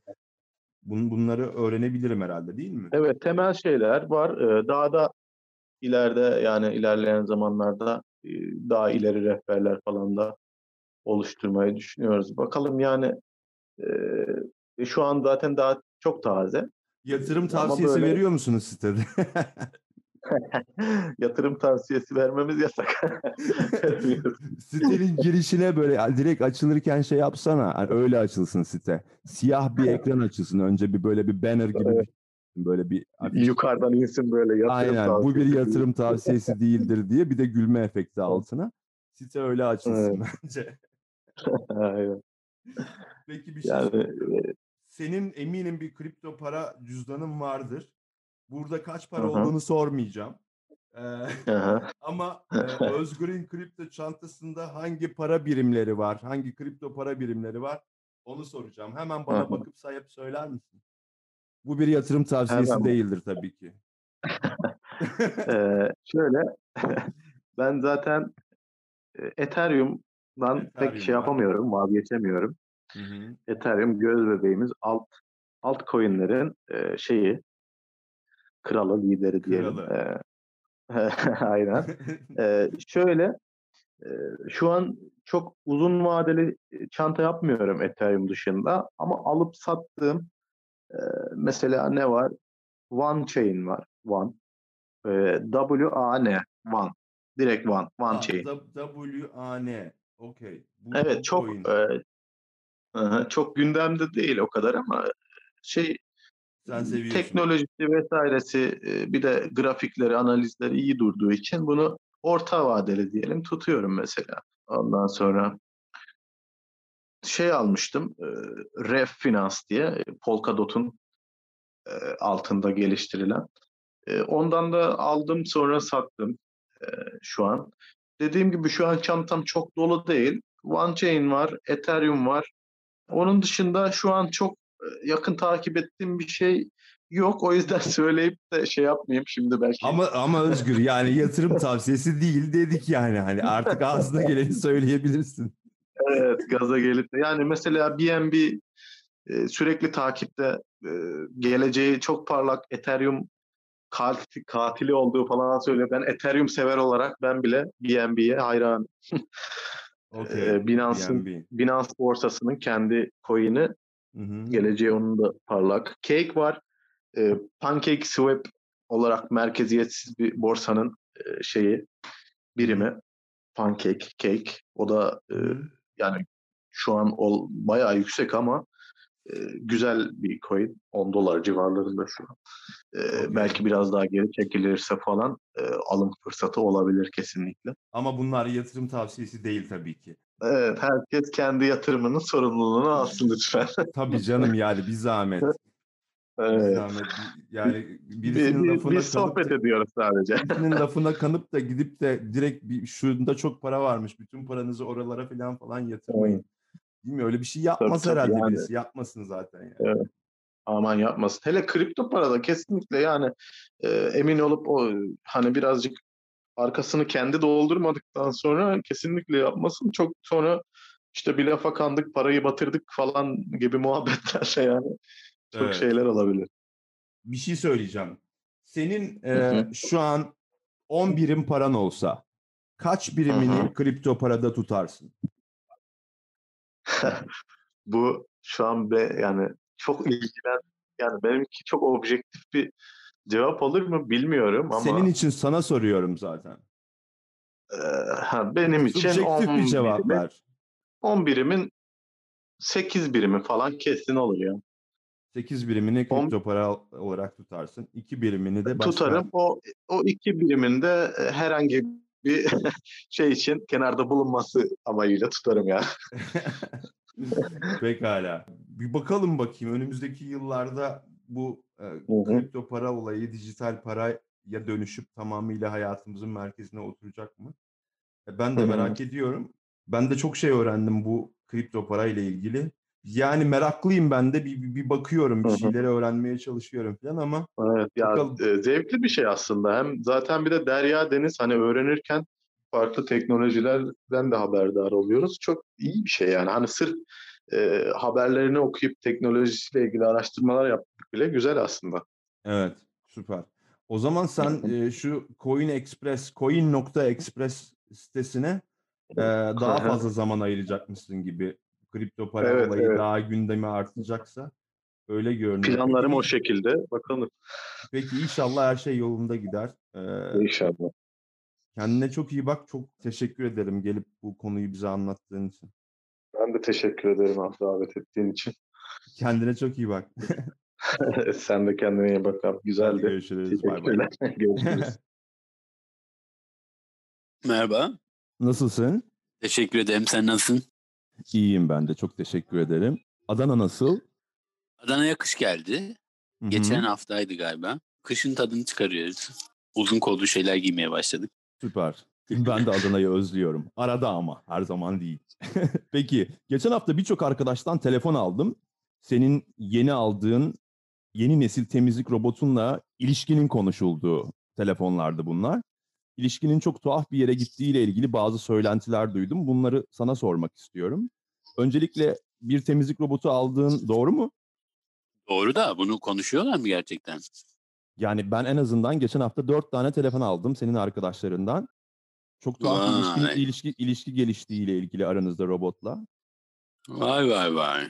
bun, bunları öğrenebilirim herhalde değil mi? Evet, temel şeyler var. Daha da ileride yani ilerleyen zamanlarda e, daha ileri rehberler falan da oluşturmayı düşünüyoruz. Bakalım yani e, şu an zaten daha çok taze. Yatırım tavsiyesi böyle- veriyor musunuz sitede? Yatırım tavsiyesi vermemiz yasak. Sitenin girişine böyle yani direkt açılırken şey yapsana. hani öyle açılsın site. Siyah bir ekran açılsın. Önce bir böyle bir banner gibi bir böyle bir. Yukarıdan insin böyle yatırım Aynen bu bir tavsiyesi. yatırım tavsiyesi değildir diye bir de gülme efekti altına. Site öyle açılsın bence. Aynen. Peki bir şey Yani Senin eminim bir kripto para cüzdanın vardır. Burada kaç para hı. olduğunu sormayacağım. Ee, aha. ama e, Özgür'ün kripto çantasında hangi para birimleri var? Hangi kripto para birimleri var? Onu soracağım. Hemen bana hı. bakıp sayıp söyler misin? Bu bir yatırım tavsiyesi Hemen. değildir tabii ki. Ee, şöyle ben zaten e, Ethereum pek şey yapamıyorum, vazgeçemiyorum. Hı hı. Ethereum göz bebeğimiz alt altcoin'lerin e, şeyi kralı lideri diyelim. Kralı. Ee, aynen. Ee, şöyle e, şu an çok uzun vadeli e, çanta yapmıyorum Ethereum dışında ama alıp sattığım e, mesela ne var? One Chain var. One. E, W-A-N. One. Direkt One. One Ha, Chain. W-A-N. Okey. Bu- Evet çok e, aha, çok gündemde değil o kadar ama şey Sen seviyorsun. teknolojisi vesairesi e, bir de grafikleri, analizleri iyi durduğu için bunu orta vadeli diyelim tutuyorum mesela. Ondan sonra şey almıştım e, Ref Finance diye Polkadot'un e, altında geliştirilen. E, ondan da aldım sonra sattım e, şu an. Dediğim gibi şu an çantam çok dolu değil. OneChain var, Ethereum var. Onun dışında şu an çok e, yakın takip ettiğim bir şey yok. O yüzden söyleyip de şey yapmayayım şimdi belki. Ama ama Özgür yani yatırım tavsiyesi değil dedik yani hani artık ağzına geleni söyleyebilirsin. Evet, gaza gelip de. Yani mesela BNB e, sürekli takipte e, geleceği çok parlak Ethereum katil, katili olduğu falan söylüyor. Ben Ethereum sever olarak ben bile BNB'ye hayran. Okey. Ee, Binance'ın- BNB. Binance borsasının kendi coin'i geleceği onun da parlak. Cake var. E, Pancake Swap olarak merkeziyetsiz bir borsanın e, şeyi birimi pancake, cake. O da e, yani şu an ol, bayağı yüksek ama e, güzel bir coin. 10 dolar civarlarında şu an. E, belki biraz daha geri çekilirse falan e, alım fırsatı olabilir kesinlikle. Ama bunlar yatırım tavsiyesi değil tabii ki. Evet, herkes kendi yatırımının sorumluluğunu alsın lütfen. Tabii canım yani bir zahmet. Evet. Bir zahmet. Yani Bir, birisinin bir, lafına bir kanıp sohbet da, ediyoruz sadece. birisinin lafına kanıp da gidip de direkt bir, şunda çok para varmış. Bütün paranızı oralara falan falan yatırmayın. Değil mi? Öyle bir şey yapmaz tabii, herhalde yani. birisi. Yapmasın zaten yani. Evet. Aman yapmasın. Hele kripto parada kesinlikle yani e, emin olup o hani birazcık arkasını kendi doldurmadıktan sonra kesinlikle yapmasın. Çok sonra işte bir lafa kandık, parayı batırdık falan gibi muhabbetler yani çok Evet. şeyler olabilir. Bir şey söyleyeceğim. Senin e, Hı hı. şu an 10 birim paran olsa kaç birimini Hı hı. kripto parada tutarsın? Bu şu an be yani çok ilgilen yani benimki çok objektif bir cevap olur mu bilmiyorum ama Senin için sana soruyorum zaten. e, ha, benim için Subjektif 10 bir cevap birimin, ver. 10 birimin 8 birimi falan kesin olur ya. 8 birimini On- kripto para olarak tutarsın. 2 birimini de başka. tutarım. O o iki biriminde herhangi bir şey için kenarda bulunması amacıyla tutarım ya. Pekala. Bir bakalım bakayım önümüzdeki yıllarda bu e, kripto para olayı dijital paraya dönüşüp tamamıyla hayatımızın merkezine oturacak mı? E, Ben de merak ediyorum. Ben de çok şey öğrendim bu kripto para ile ilgili. Yani meraklıyım ben de bir, bir, bakıyorum, bir şeyleri öğrenmeye çalışıyorum falan ama Evet ya Bakalım. e, zevkli bir şey aslında. Hem zaten bir de derya deniz hani öğrenirken farklı teknolojilerden de haberdar oluyoruz. Çok iyi bir şey yani. Hani sırf e, haberlerini okuyup teknolojisiyle ilgili araştırmalar yapmak bile güzel aslında. evet süper. O zaman sen e, şu Coin Express, coin.express sitesine e, daha fazla zaman ayıracakmışsın gibi. Kripto para Evet, olayı evet. daha gündeme artacaksa öyle görünüyor. Planlarım Peki, o şekilde. Bakalım peki inşallah her şey yolunda gider. E, inşallah. kendine çok iyi bak. Çok teşekkür ederim gelip bu konuyu bize anlattığın için. Ben de teşekkür ederim abi davet ettiğin için. Kendine çok iyi bak. Sen de kendine iyi bak abi. Hadi Güzeldi. görüşürüz. Bay bay. Görüşürüz. Merhaba. Nasılsın? Teşekkür ederim. Sen nasılsın? İyiyim ben de. Çok teşekkür ederim. Adana nasıl? Adana'ya kış geldi. Hı hı. Geçen haftaydı galiba. Kışın tadını çıkarıyoruz. Uzun kollu şeyler giymeye başladık. Süper. Ben de Adana'yı özlüyorum. Arada ama her zaman değil. Peki geçen hafta birçok arkadaştan telefon aldım. Senin yeni aldığın yeni nesil temizlik robotunla ilişkinin konuşulduğu telefonlardı bunlar. İlişkinin çok tuhaf bir yere gittiğiyle ilgili bazı söylentiler duydum. Bunları sana sormak istiyorum. Öncelikle bir temizlik robotu aldığın doğru mu? Doğru da bunu konuşuyorlar mı gerçekten? Yani ben en azından geçen hafta dört tane telefon aldım senin arkadaşlarından. Çok tuhaf bir ilişki, Vay. ilişki, ilişki geliştiğiyle ilgili aranızda robotla. Vay vay vay.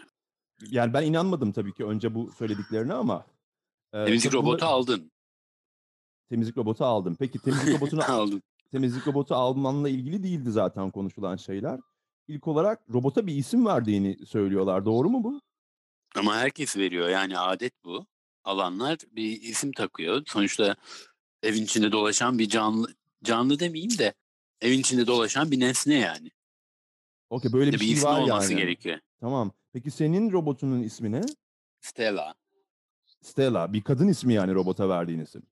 Yani ben inanmadım tabii ki önce bu söylediklerine ama. e, Temizlik tabii bunları- robotu aldın. Temizlik robotu aldım. Peki temizlik robotunu aldın. temizlik robotu almanla ilgili değildi zaten konuşulan şeyler. İlk olarak robota bir isim verdiğini söylüyorlar. Doğru mu bu? Ama herkes veriyor. Yani adet bu. Alanlar bir isim takıyor. Sonuçta evin içinde dolaşan bir canlı canlı demeyeyim de evin içinde dolaşan bir nesne yani. Okey böyle bir, Bir, şey ismi var olması yani. gerekiyor. Tamam. Peki senin robotunun ismi ne? Stella. Stella. Bir kadın ismi yani robota verdiğin isim.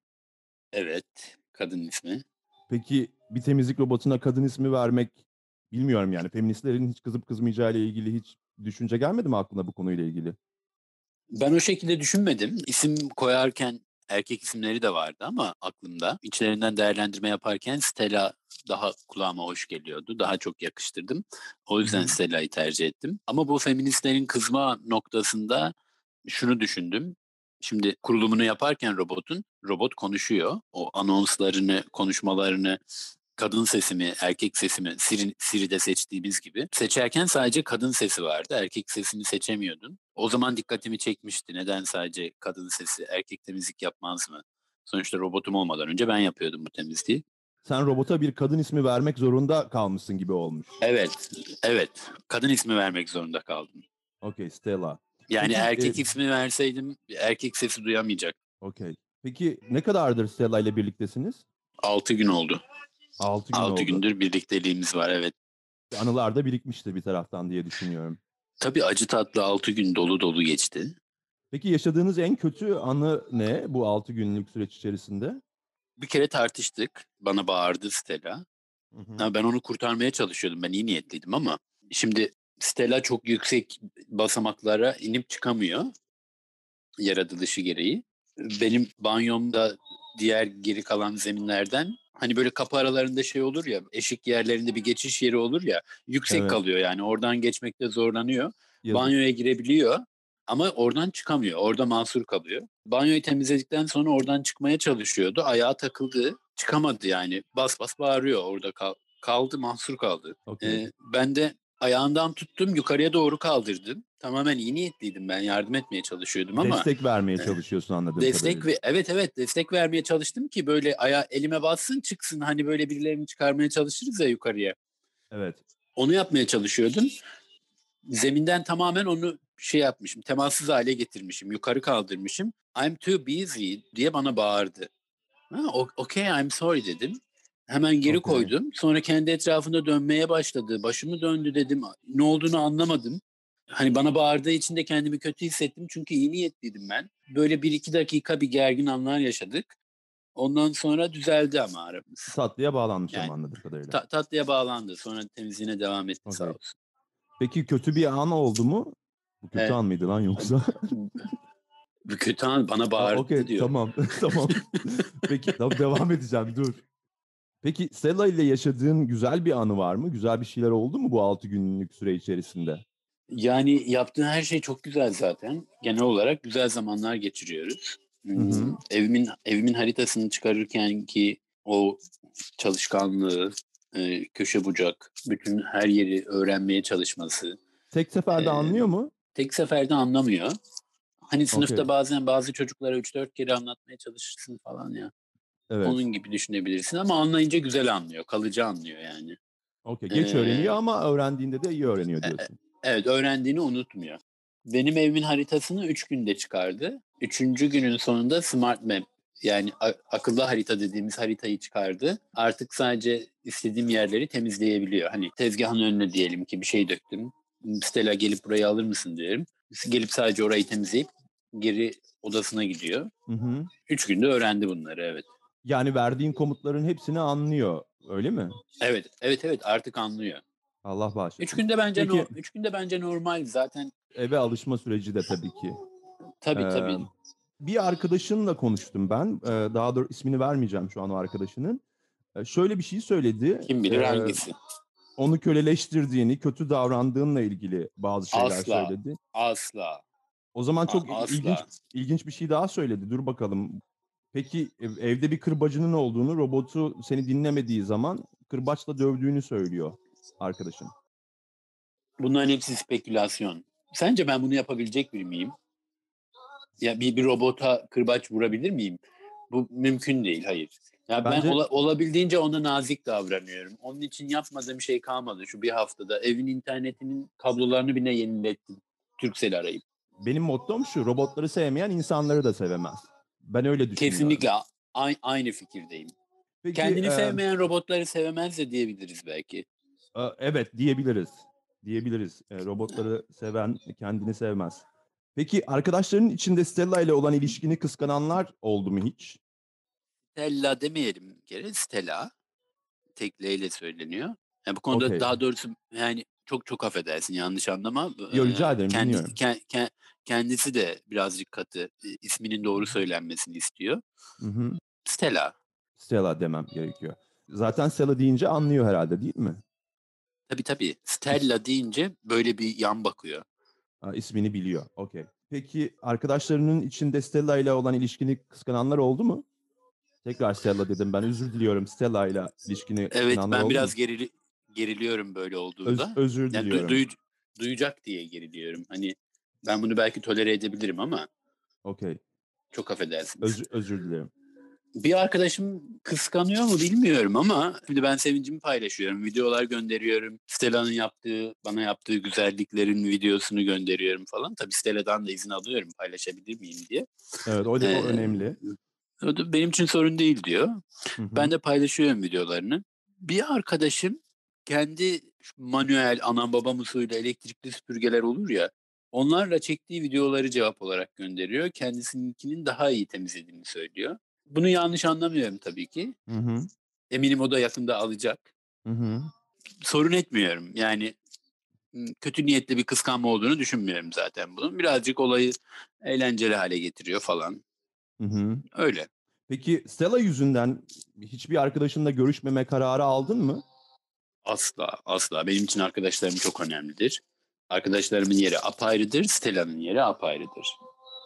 Evet. Kadın ismi. Peki bir temizlik robotuna kadın ismi vermek bilmiyorum yani feministlerin hiç kızıp kızmayacağı ile ilgili hiç düşünce gelmedi mi aklına bu konuyla ilgili? Ben o şekilde düşünmedim. İsim koyarken erkek isimleri de vardı ama aklımda. İçlerinden değerlendirme yaparken Stella daha kulağıma hoş geliyordu. Daha çok yakıştırdım. O yüzden. Stella'yı tercih ettim. Ama bu feministlerin kızma noktasında şunu düşündüm. Şimdi kurulumunu yaparken robotun, robot konuşuyor. O anonslarını, konuşmalarını, kadın sesi mi, erkek sesi mi, Siri, Siri'de seçtiğimiz gibi. Seçerken sadece kadın sesi vardı. Erkek sesini seçemiyordun. O zaman dikkatimi çekmişti. Neden sadece kadın sesi, erkek temizlik yapmaz mı? Sonuçta robotum olmadan önce ben yapıyordum bu temizliği. sen robota bir kadın ismi vermek zorunda kalmışsın gibi olmuş. Evet, evet. Kadın ismi vermek zorunda kaldım. Okey Stella. Yani Peki, erkek e- ismi verseydim erkek sesi duyamayacak. Okey. Peki ne kadardır Stella ile birliktesiniz? 6 gün oldu. 6 gün 6 oldu. gündür birlikteliğimiz var evet. Anılar da birikmiştir bir taraftan diye düşünüyorum. Tabii acı tatlı 6 gün dolu dolu geçti. Peki yaşadığınız en kötü anı ne bu 6 günlük süreç içerisinde? Bir kere tartıştık. Bana bağırdı Stella. Hı hı. Ha, ben onu kurtarmaya çalışıyordum. Ben iyi niyetliydim ama şimdi Stella çok yüksek basamaklara inip çıkamıyor. Yaratılışı gereği. Benim banyomda diğer geri kalan zeminlerden hani böyle kapı aralarında şey olur ya eşik yerlerinde bir geçiş yeri olur ya yüksek Evet. kalıyor yani oradan geçmekte zorlanıyor. Yazık. Banyoya girebiliyor ama oradan çıkamıyor. Orada mahsur kalıyor. Banyoyu temizledikten sonra oradan çıkmaya çalışıyordu. Ayağı takıldı. Çıkamadı yani. Bas bas bağırıyor orada kal- kaldı mahsur kaldı. Okey. Ee, ben de ayağından tuttum yukarıya doğru kaldırdım. Tamamen iyi niyetliydim ben yardım etmeye çalışıyordum ama Destek vermeye çalışıyorsun anladığım destek kadarıyla. ve evet evet destek vermeye çalıştım ki böyle aya elime bassın çıksın hani böyle birilerini çıkarmaya çalışırız ya yukarıya. Evet. Onu yapmaya çalışıyordum. Zeminden tamamen onu şey yapmışım, temassız hale getirmişim, yukarı kaldırmışım. I'm too busy diye bana bağırdı. Ha, okay, I'm sorry dedim. Hemen geri Okay. koydum. Sonra kendi etrafında dönmeye başladı. Başımı döndü dedim. Ne olduğunu anlamadım. Hani bana bağırdığı için de kendimi kötü hissettim. Çünkü iyi niyetliydim ben. Böyle bir iki dakika bir gergin anlar yaşadık. Ondan sonra düzeldi ama aramız. Tatlıya bağlanmış Yani ama anladığım kadarıyla. Ta- tatlıya bağlandı. Sonra temizliğine devam etti sağ Okey. olsun. Peki kötü bir an oldu mu? Bu kötü Evet. an mıydı lan yoksa? Kötü an bana Aa, bağırdı Okey diyor. tamam tamam. Peki tamam devam edeceğim dur. Peki Stella ile yaşadığın güzel bir anı var mı? Güzel bir şeyler oldu mu bu 6 günlük süre içerisinde? Yani yaptığın her şey çok güzel zaten. Genel olarak güzel zamanlar geçiriyoruz. Hmm, hı. Evimin evimin haritasını çıkarırken ki o çalışkanlığı, e, köşe bucak, bütün her yeri öğrenmeye çalışması. Tek seferde Ee, anlıyor mu? Tek seferde anlamıyor. Hani sınıfta Okey. bazen bazı çocuklara 3-4 kere anlatmaya çalışırsın falan ya. Evet. Onun gibi düşünebilirsin ama anlayınca güzel anlıyor. Kalıcı anlıyor yani. Okey. Geç Ee, öğreniyor ama öğrendiğinde de iyi öğreniyor diyorsun. Evet öğrendiğini unutmuyor. Benim evimin haritasını 3 günde çıkardı. Üçüncü günün sonunda Smart Map yani akıllı harita dediğimiz haritayı çıkardı. Artık sadece istediğim yerleri temizleyebiliyor. Hani tezgahın önüne diyelim ki bir şey döktüm. Stella gelip burayı alır mısın diyorum. Gelip sadece orayı temizleyip geri odasına gidiyor. Hı hı. Üç günde öğrendi bunları evet. Yani verdiğin komutların hepsini anlıyor. Öyle mi? Evet, evet, evet artık anlıyor. Allah bağışlasın. Üç günde bence Peki. no- üç günde bence normal zaten. Eve alışma süreci de tabii ki. Tabii Ee, tabii. Bir arkadaşınla konuştum ben. Ee, Daha doğrusu ismini vermeyeceğim şu an o arkadaşının. Ee, Şöyle bir şey söyledi. Kim bilir Ee, hangisi. Onu köleleştirdiğini, kötü davrandığınla ilgili bazı şeyler Asla. söyledi. Asla. O zaman çok asla. ilginç ilginç bir şey daha söyledi. Dur bakalım. Peki ev- evde bir kırbacının olduğunu, robotu seni dinlemediği zaman kırbaçla dövdüğünü söylüyor arkadaşın. Bunların hepsi spekülasyon. Sence ben bunu yapabilecek biri miyim? Ya bir, bir robota kırbaç vurabilir miyim? Bu mümkün değil, hayır. Ya Bence- ben ola- olabildiğince ona nazik davranıyorum. Onun için yapmadığım şey kalmadı şu bir haftada. Evin internetinin kablolarını bile yenilettim. Turkcell arayıp. Benim mottom şu, robotları sevmeyen insanları da sevemez. Ben öyle düşünüyorum. Kesinlikle a- aynı fikirdeyim. Peki, Kendini e, sevmeyen robotları sevemez de diyebiliriz belki. e, evet diyebiliriz. Diyebiliriz. E, robotları seven kendini sevmez. Peki arkadaşlarının içinde Stella ile olan ilişkini kıskananlar oldu mu hiç? Stella demeyelim bir kere. Stella. Tek L ile söyleniyor. Yani bu konuda Okey. daha doğrusu yani çok çok affedersin yanlış anlama. Yo, Ee, rica ederim, kendi- dinliyorum. ke- ke- kendisi de birazcık katı. isminin doğru söylenmesini istiyor. Hı hı. Stella. Stella demem gerekiyor. Zaten Stella deyince anlıyor herhalde değil mi? Tabii tabii. Stella deyince böyle bir yan bakıyor. Ha, ismini biliyor. Okey. Peki arkadaşlarının içinde Stella ile olan ilişkini kıskananlar oldu mu? Tekrar Stella dedim ben özür diliyorum Stella ile ilişkini Evet ben biraz mu? gerili, geriliyorum böyle Öz- olduğunda. özür yani diliyorum. duyu- duyacak diye geriliyorum. Hani ben bunu belki tolere edebilirim ama Okey. çok affedersiniz. Özür, özür dilerim. bir arkadaşım kıskanıyor mu bilmiyorum ama şimdi ben sevincimi paylaşıyorum. Videolar gönderiyorum. Stella'nın yaptığı, bana yaptığı güzelliklerin videosunu gönderiyorum falan. Tabii Stella'dan da izin alıyorum paylaşabilir miyim diye. Evet o da Ee, o önemli. O da benim için sorun değil diyor. Hı hı. Ben de paylaşıyorum videolarını. Bir arkadaşım kendi manuel anam babam usulü elektrikli süpürgeler olur ya onlarla çektiği videoları cevap olarak gönderiyor. Kendisininkinin daha iyi temizlediğini söylüyor. Bunu yanlış anlamıyorum tabii ki. Hı hı. Eminim o da yakında alacak. Hı hı. Sorun etmiyorum. Yani kötü niyetli bir kıskanma olduğunu düşünmüyorum zaten bunun. Birazcık olayı eğlenceli hale getiriyor falan. Hı hı. Öyle. Peki Stella yüzünden hiçbir arkadaşınla görüşmeme kararı aldın mı? Asla, asla. Benim için arkadaşlarım çok önemlidir. Arkadaşlarımın yeri apayrıdır, Stella'nın yeri apayrıdır.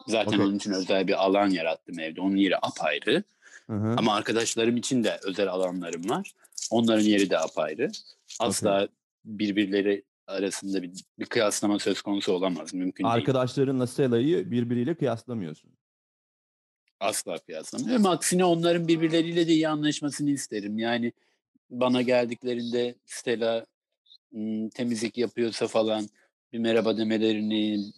Zaten Okey. onun için özel bir alan yarattım evde. Onun yeri apayrı. Hı hı. Ama arkadaşlarım için de özel alanlarım var. Onların yeri de apayrı. Asla birbirleri arasında bir, bir kıyaslama söz konusu olamaz. Mümkün değil. Arkadaşlarınla Stella'yı birbiriyle kıyaslamıyorsun. Asla kıyaslamıyorum. Aksine onların birbirleriyle de iyi anlaşmasını isterim. Yani bana geldiklerinde Stella temizlik yapıyorsa falan bir merhaba demelerini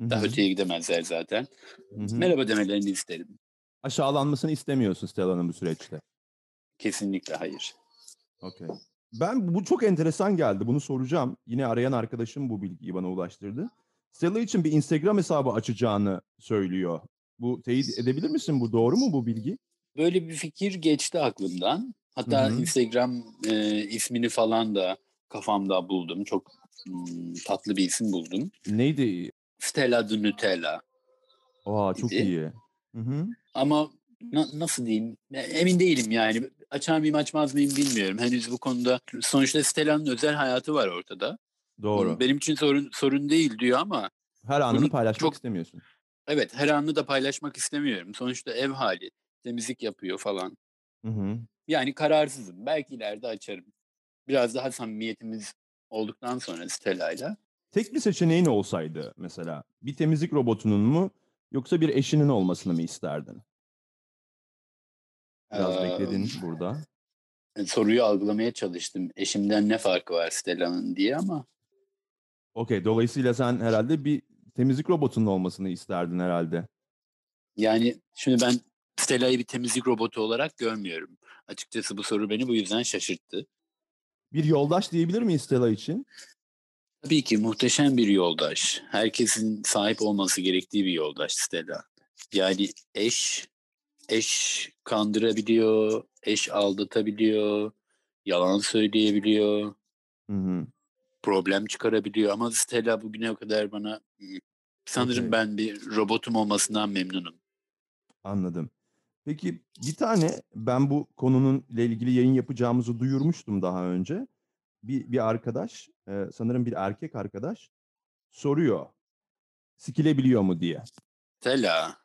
Hı daha öteye gidemezler zaten. Hı hı. Merhaba demelerini isterim. Aşağılanmasını istemiyorsun Stella'nın bu süreçte. Kesinlikle hayır. Okey. Ben bu çok enteresan geldi. Bunu soracağım. Yine arayan arkadaşım bu bilgiyi bana ulaştırdı. Stella için bir Instagram hesabı açacağını söylüyor. Bu teyit edebilir misin? Bu doğru mu bu bilgi? Böyle bir fikir geçti aklımdan. Hatta Hı hı. Instagram e, ismini falan da kafamda buldum. Çok ım, tatlı bir isim buldum. Neydi? Stella de Nutella. Oha çok İdi. iyi. Hı hı. Ama na- nasıl diyeyim? Emin değilim yani. Açar mıyım açmaz mıyım bilmiyorum. Henüz bu konuda sonuçta Stella'nın özel hayatı var ortada. Doğru. Benim için sorun sorun değil diyor ama Her anını paylaşmak çok- istemiyorsun. evet her anını da paylaşmak istemiyorum. Sonuçta ev hali, temizlik yapıyor falan. Hı hı. Yani kararsızım. Belki ileride açarım. Biraz daha samimiyetimiz olduktan sonra Stella'yla. Tek bir seçeneğin olsaydı mesela bir temizlik robotunun mu yoksa bir eşinin olmasını mı isterdin? Biraz Ee, bekledin burada. Soruyu algılamaya çalıştım. Eşimden ne farkı var Stella'nın diye ama Okey. Dolayısıyla sen herhalde bir temizlik robotunun olmasını isterdin herhalde. Yani şimdi ben Stella'yı bir temizlik robotu olarak görmüyorum. Açıkçası bu soru beni bu yüzden şaşırttı. Bir yoldaş diyebilir miyiz Stella için? Tabii ki muhteşem bir yoldaş. Herkesin sahip olması gerektiği bir yoldaş Stella. Yani eş, eş kandırabiliyor, eş aldatabiliyor, yalan söyleyebiliyor, Hı hı. problem çıkarabiliyor. Ama Stella bugüne kadar bana "Hı, sanırım ben bir robotum olmasından memnunum. Anladım. Peki bir tane ben bu konunun ile ilgili yayın yapacağımızı duyurmuştum daha önce. Bir, bir arkadaş, e, sanırım bir erkek arkadaş soruyor. Sikilebiliyor mu diye. Stella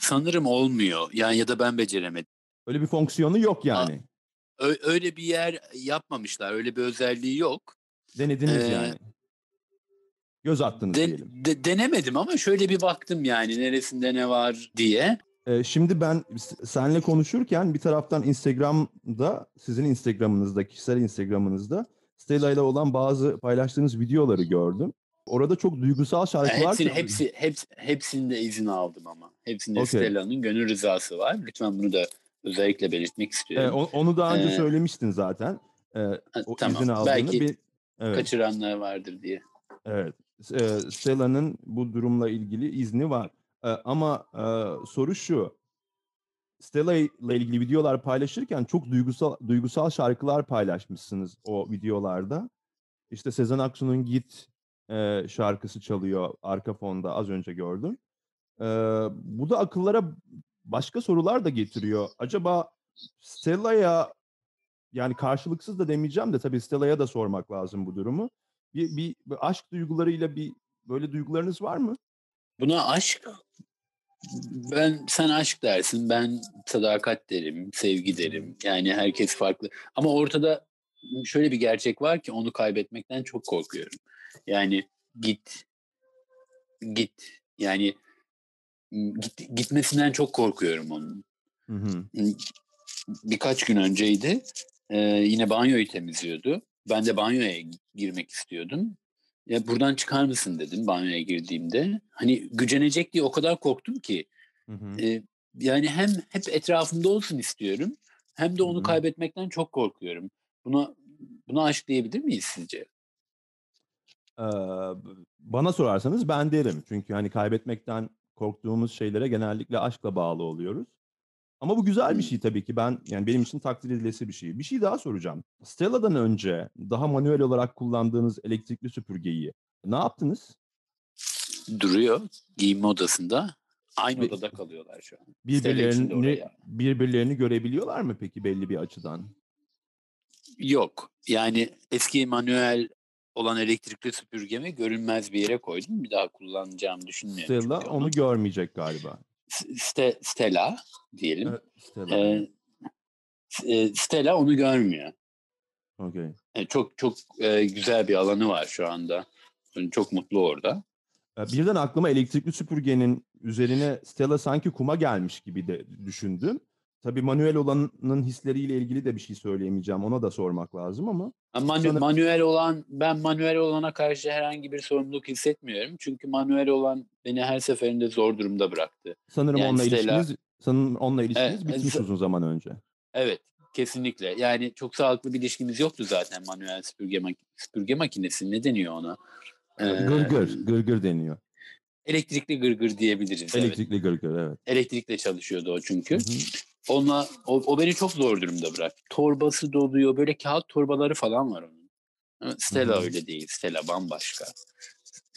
sanırım olmuyor. Yani ya da ben beceremedim. Öyle bir fonksiyonu yok yani. Ö- öyle bir yer yapmamışlar. Öyle bir özelliği yok. Denediniz Ee, yani. Göz attınız De- diyelim. de- denemedim ama şöyle bir baktım yani neresinde ne var diye. Ee, şimdi ben s- seninle konuşurken bir taraftan Instagram'da, sizin Instagram'ınızda, kişisel Instagram'ınızda Stella ile olan bazı paylaştığınız videoları gördüm. Orada çok duygusal şarkılar Hepsini, hepsi, hepsi, hepsinde izin aldım ama. Hepsinde Okey. Stella'nın gönül rızası var. Lütfen bunu da özellikle belirtmek Ee, istiyorum. o- onu daha önce Ee, söylemiştin zaten. Ee, o tamam. izin aldığını. Belki Bir- evet, kaçıranlar vardır diye. evet. Ee, Stella'nın bu durumla ilgili izni var. Ama e, soru şu. Stella ile ilgili videolar paylaşırken çok duygusal duygusal şarkılar paylaşmışsınız o videolarda. İşte Sezen Aksu'nun Git e, şarkısı çalıyor arka fonda az önce gördüm. Ee, bu da akıllara başka sorular da getiriyor. Acaba Stella'ya yani karşılıksız da demeyeceğim de tabii Stella'ya da sormak lazım bu durumu. Bir, bir, bir aşk duygularıyla bir böyle duygularınız var mı? Buna aşk ben sen aşk dersin ben sadakat derim sevgi derim yani herkes farklı ama ortada şöyle bir gerçek var ki onu kaybetmekten çok korkuyorum yani git git yani git, gitmesinden çok korkuyorum onun Hı hı. Birkaç gün önceydi. Ee, yine banyoyu temizliyordu. Ben de banyoya girmek istiyordum. Ya buradan çıkar mısın dedim banyoya girdiğimde. Hani gücenecek diye o kadar korktum ki. Hı hı. e, yani hem hep etrafımda olsun istiyorum hem de onu Hı. kaybetmekten çok korkuyorum. Buna buna aşk diyebilir miyiz sizce? Ee, bana sorarsanız ben derim. Çünkü hani kaybetmekten korktuğumuz şeylere genellikle aşkla bağlı oluyoruz. Ama bu güzel bir şey tabii ki. Ben yani benim için takdir edilesi bir şey. Bir şey daha soracağım. Stella'dan önce daha manuel olarak kullandığınız elektrikli süpürgeyi ne yaptınız? Duruyor giyinme odasında. Aynı Ve- odada kalıyorlar şu an. Birbirlerini birbirlerini görebiliyorlar mı peki belli bir açıdan? Yok. Yani eski manuel olan elektrikli süpürgemi görünmez bir yere koydum. Bir daha kullanacağımı düşünmüyorum. Stella onu görmeyecek galiba. Ste- Stella diyelim. Evet, Stella. E, Stella onu görmüyor. Okey. E, çok çok e, güzel bir alanı var şu anda. Çok mutlu orada. Birden aklıma elektrikli süpürgenin üzerine Stella sanki kuma gelmiş gibi de düşündüm. Tabii manuel olanın hisleriyle ilgili de bir şey söyleyemeyeceğim. Ona da sormak lazım ama. Manu- manuel olan ben manuel olana karşı herhangi bir sorumluluk hissetmiyorum. Çünkü manuel olan beni her seferinde zor durumda bıraktı. Sanırım Yani onunla Stella- ilişkiniz sanırım onunla ilişkiniz Evet, bitmiş uzun zaman önce. Evet, kesinlikle. Yani çok sağlıklı bir ilişkimiz yoktu zaten manuel süpürge, mak- süpürge makinesi. Ne deniyor ona? Ee, Gırgır, gırgır deniyor. Elektrikli gırgır diyebiliriz. Evet. Elektrikli gırgır evet. Elektrikle çalışıyordu o çünkü. Hı hı. Onunla, o, o beni çok zor durumda bıraktı. Torbası doluyor. Böyle kağıt torbaları falan var onun. Ama Stella Hı hı. öyle değil. Stella bambaşka.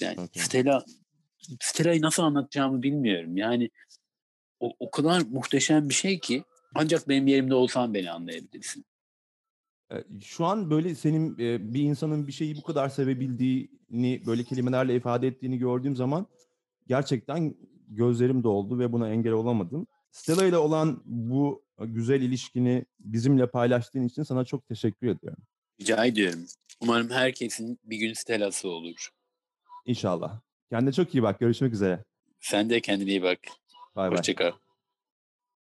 Yani Okey. Stella Stella'yı nasıl anlatacağımı bilmiyorum. Yani o, o kadar muhteşem bir şey ki ancak benim yerimde olsan beni anlayabilirsin. Şu an böyle senin bir insanın bir şeyi bu kadar sevebildiğini, böyle kelimelerle ifade ettiğini gördüğüm zaman gerçekten gözlerim doldu ve buna engel olamadım. Stella ile olan bu güzel ilişkini bizimle paylaştığın için sana çok teşekkür ediyorum. Rica ediyorum. Umarım herkesin bir gün Stella'sı olur. İnşallah. Kendine çok iyi bak. Görüşmek üzere. Sen de kendine iyi bak. Bay bay. Hoşçakal.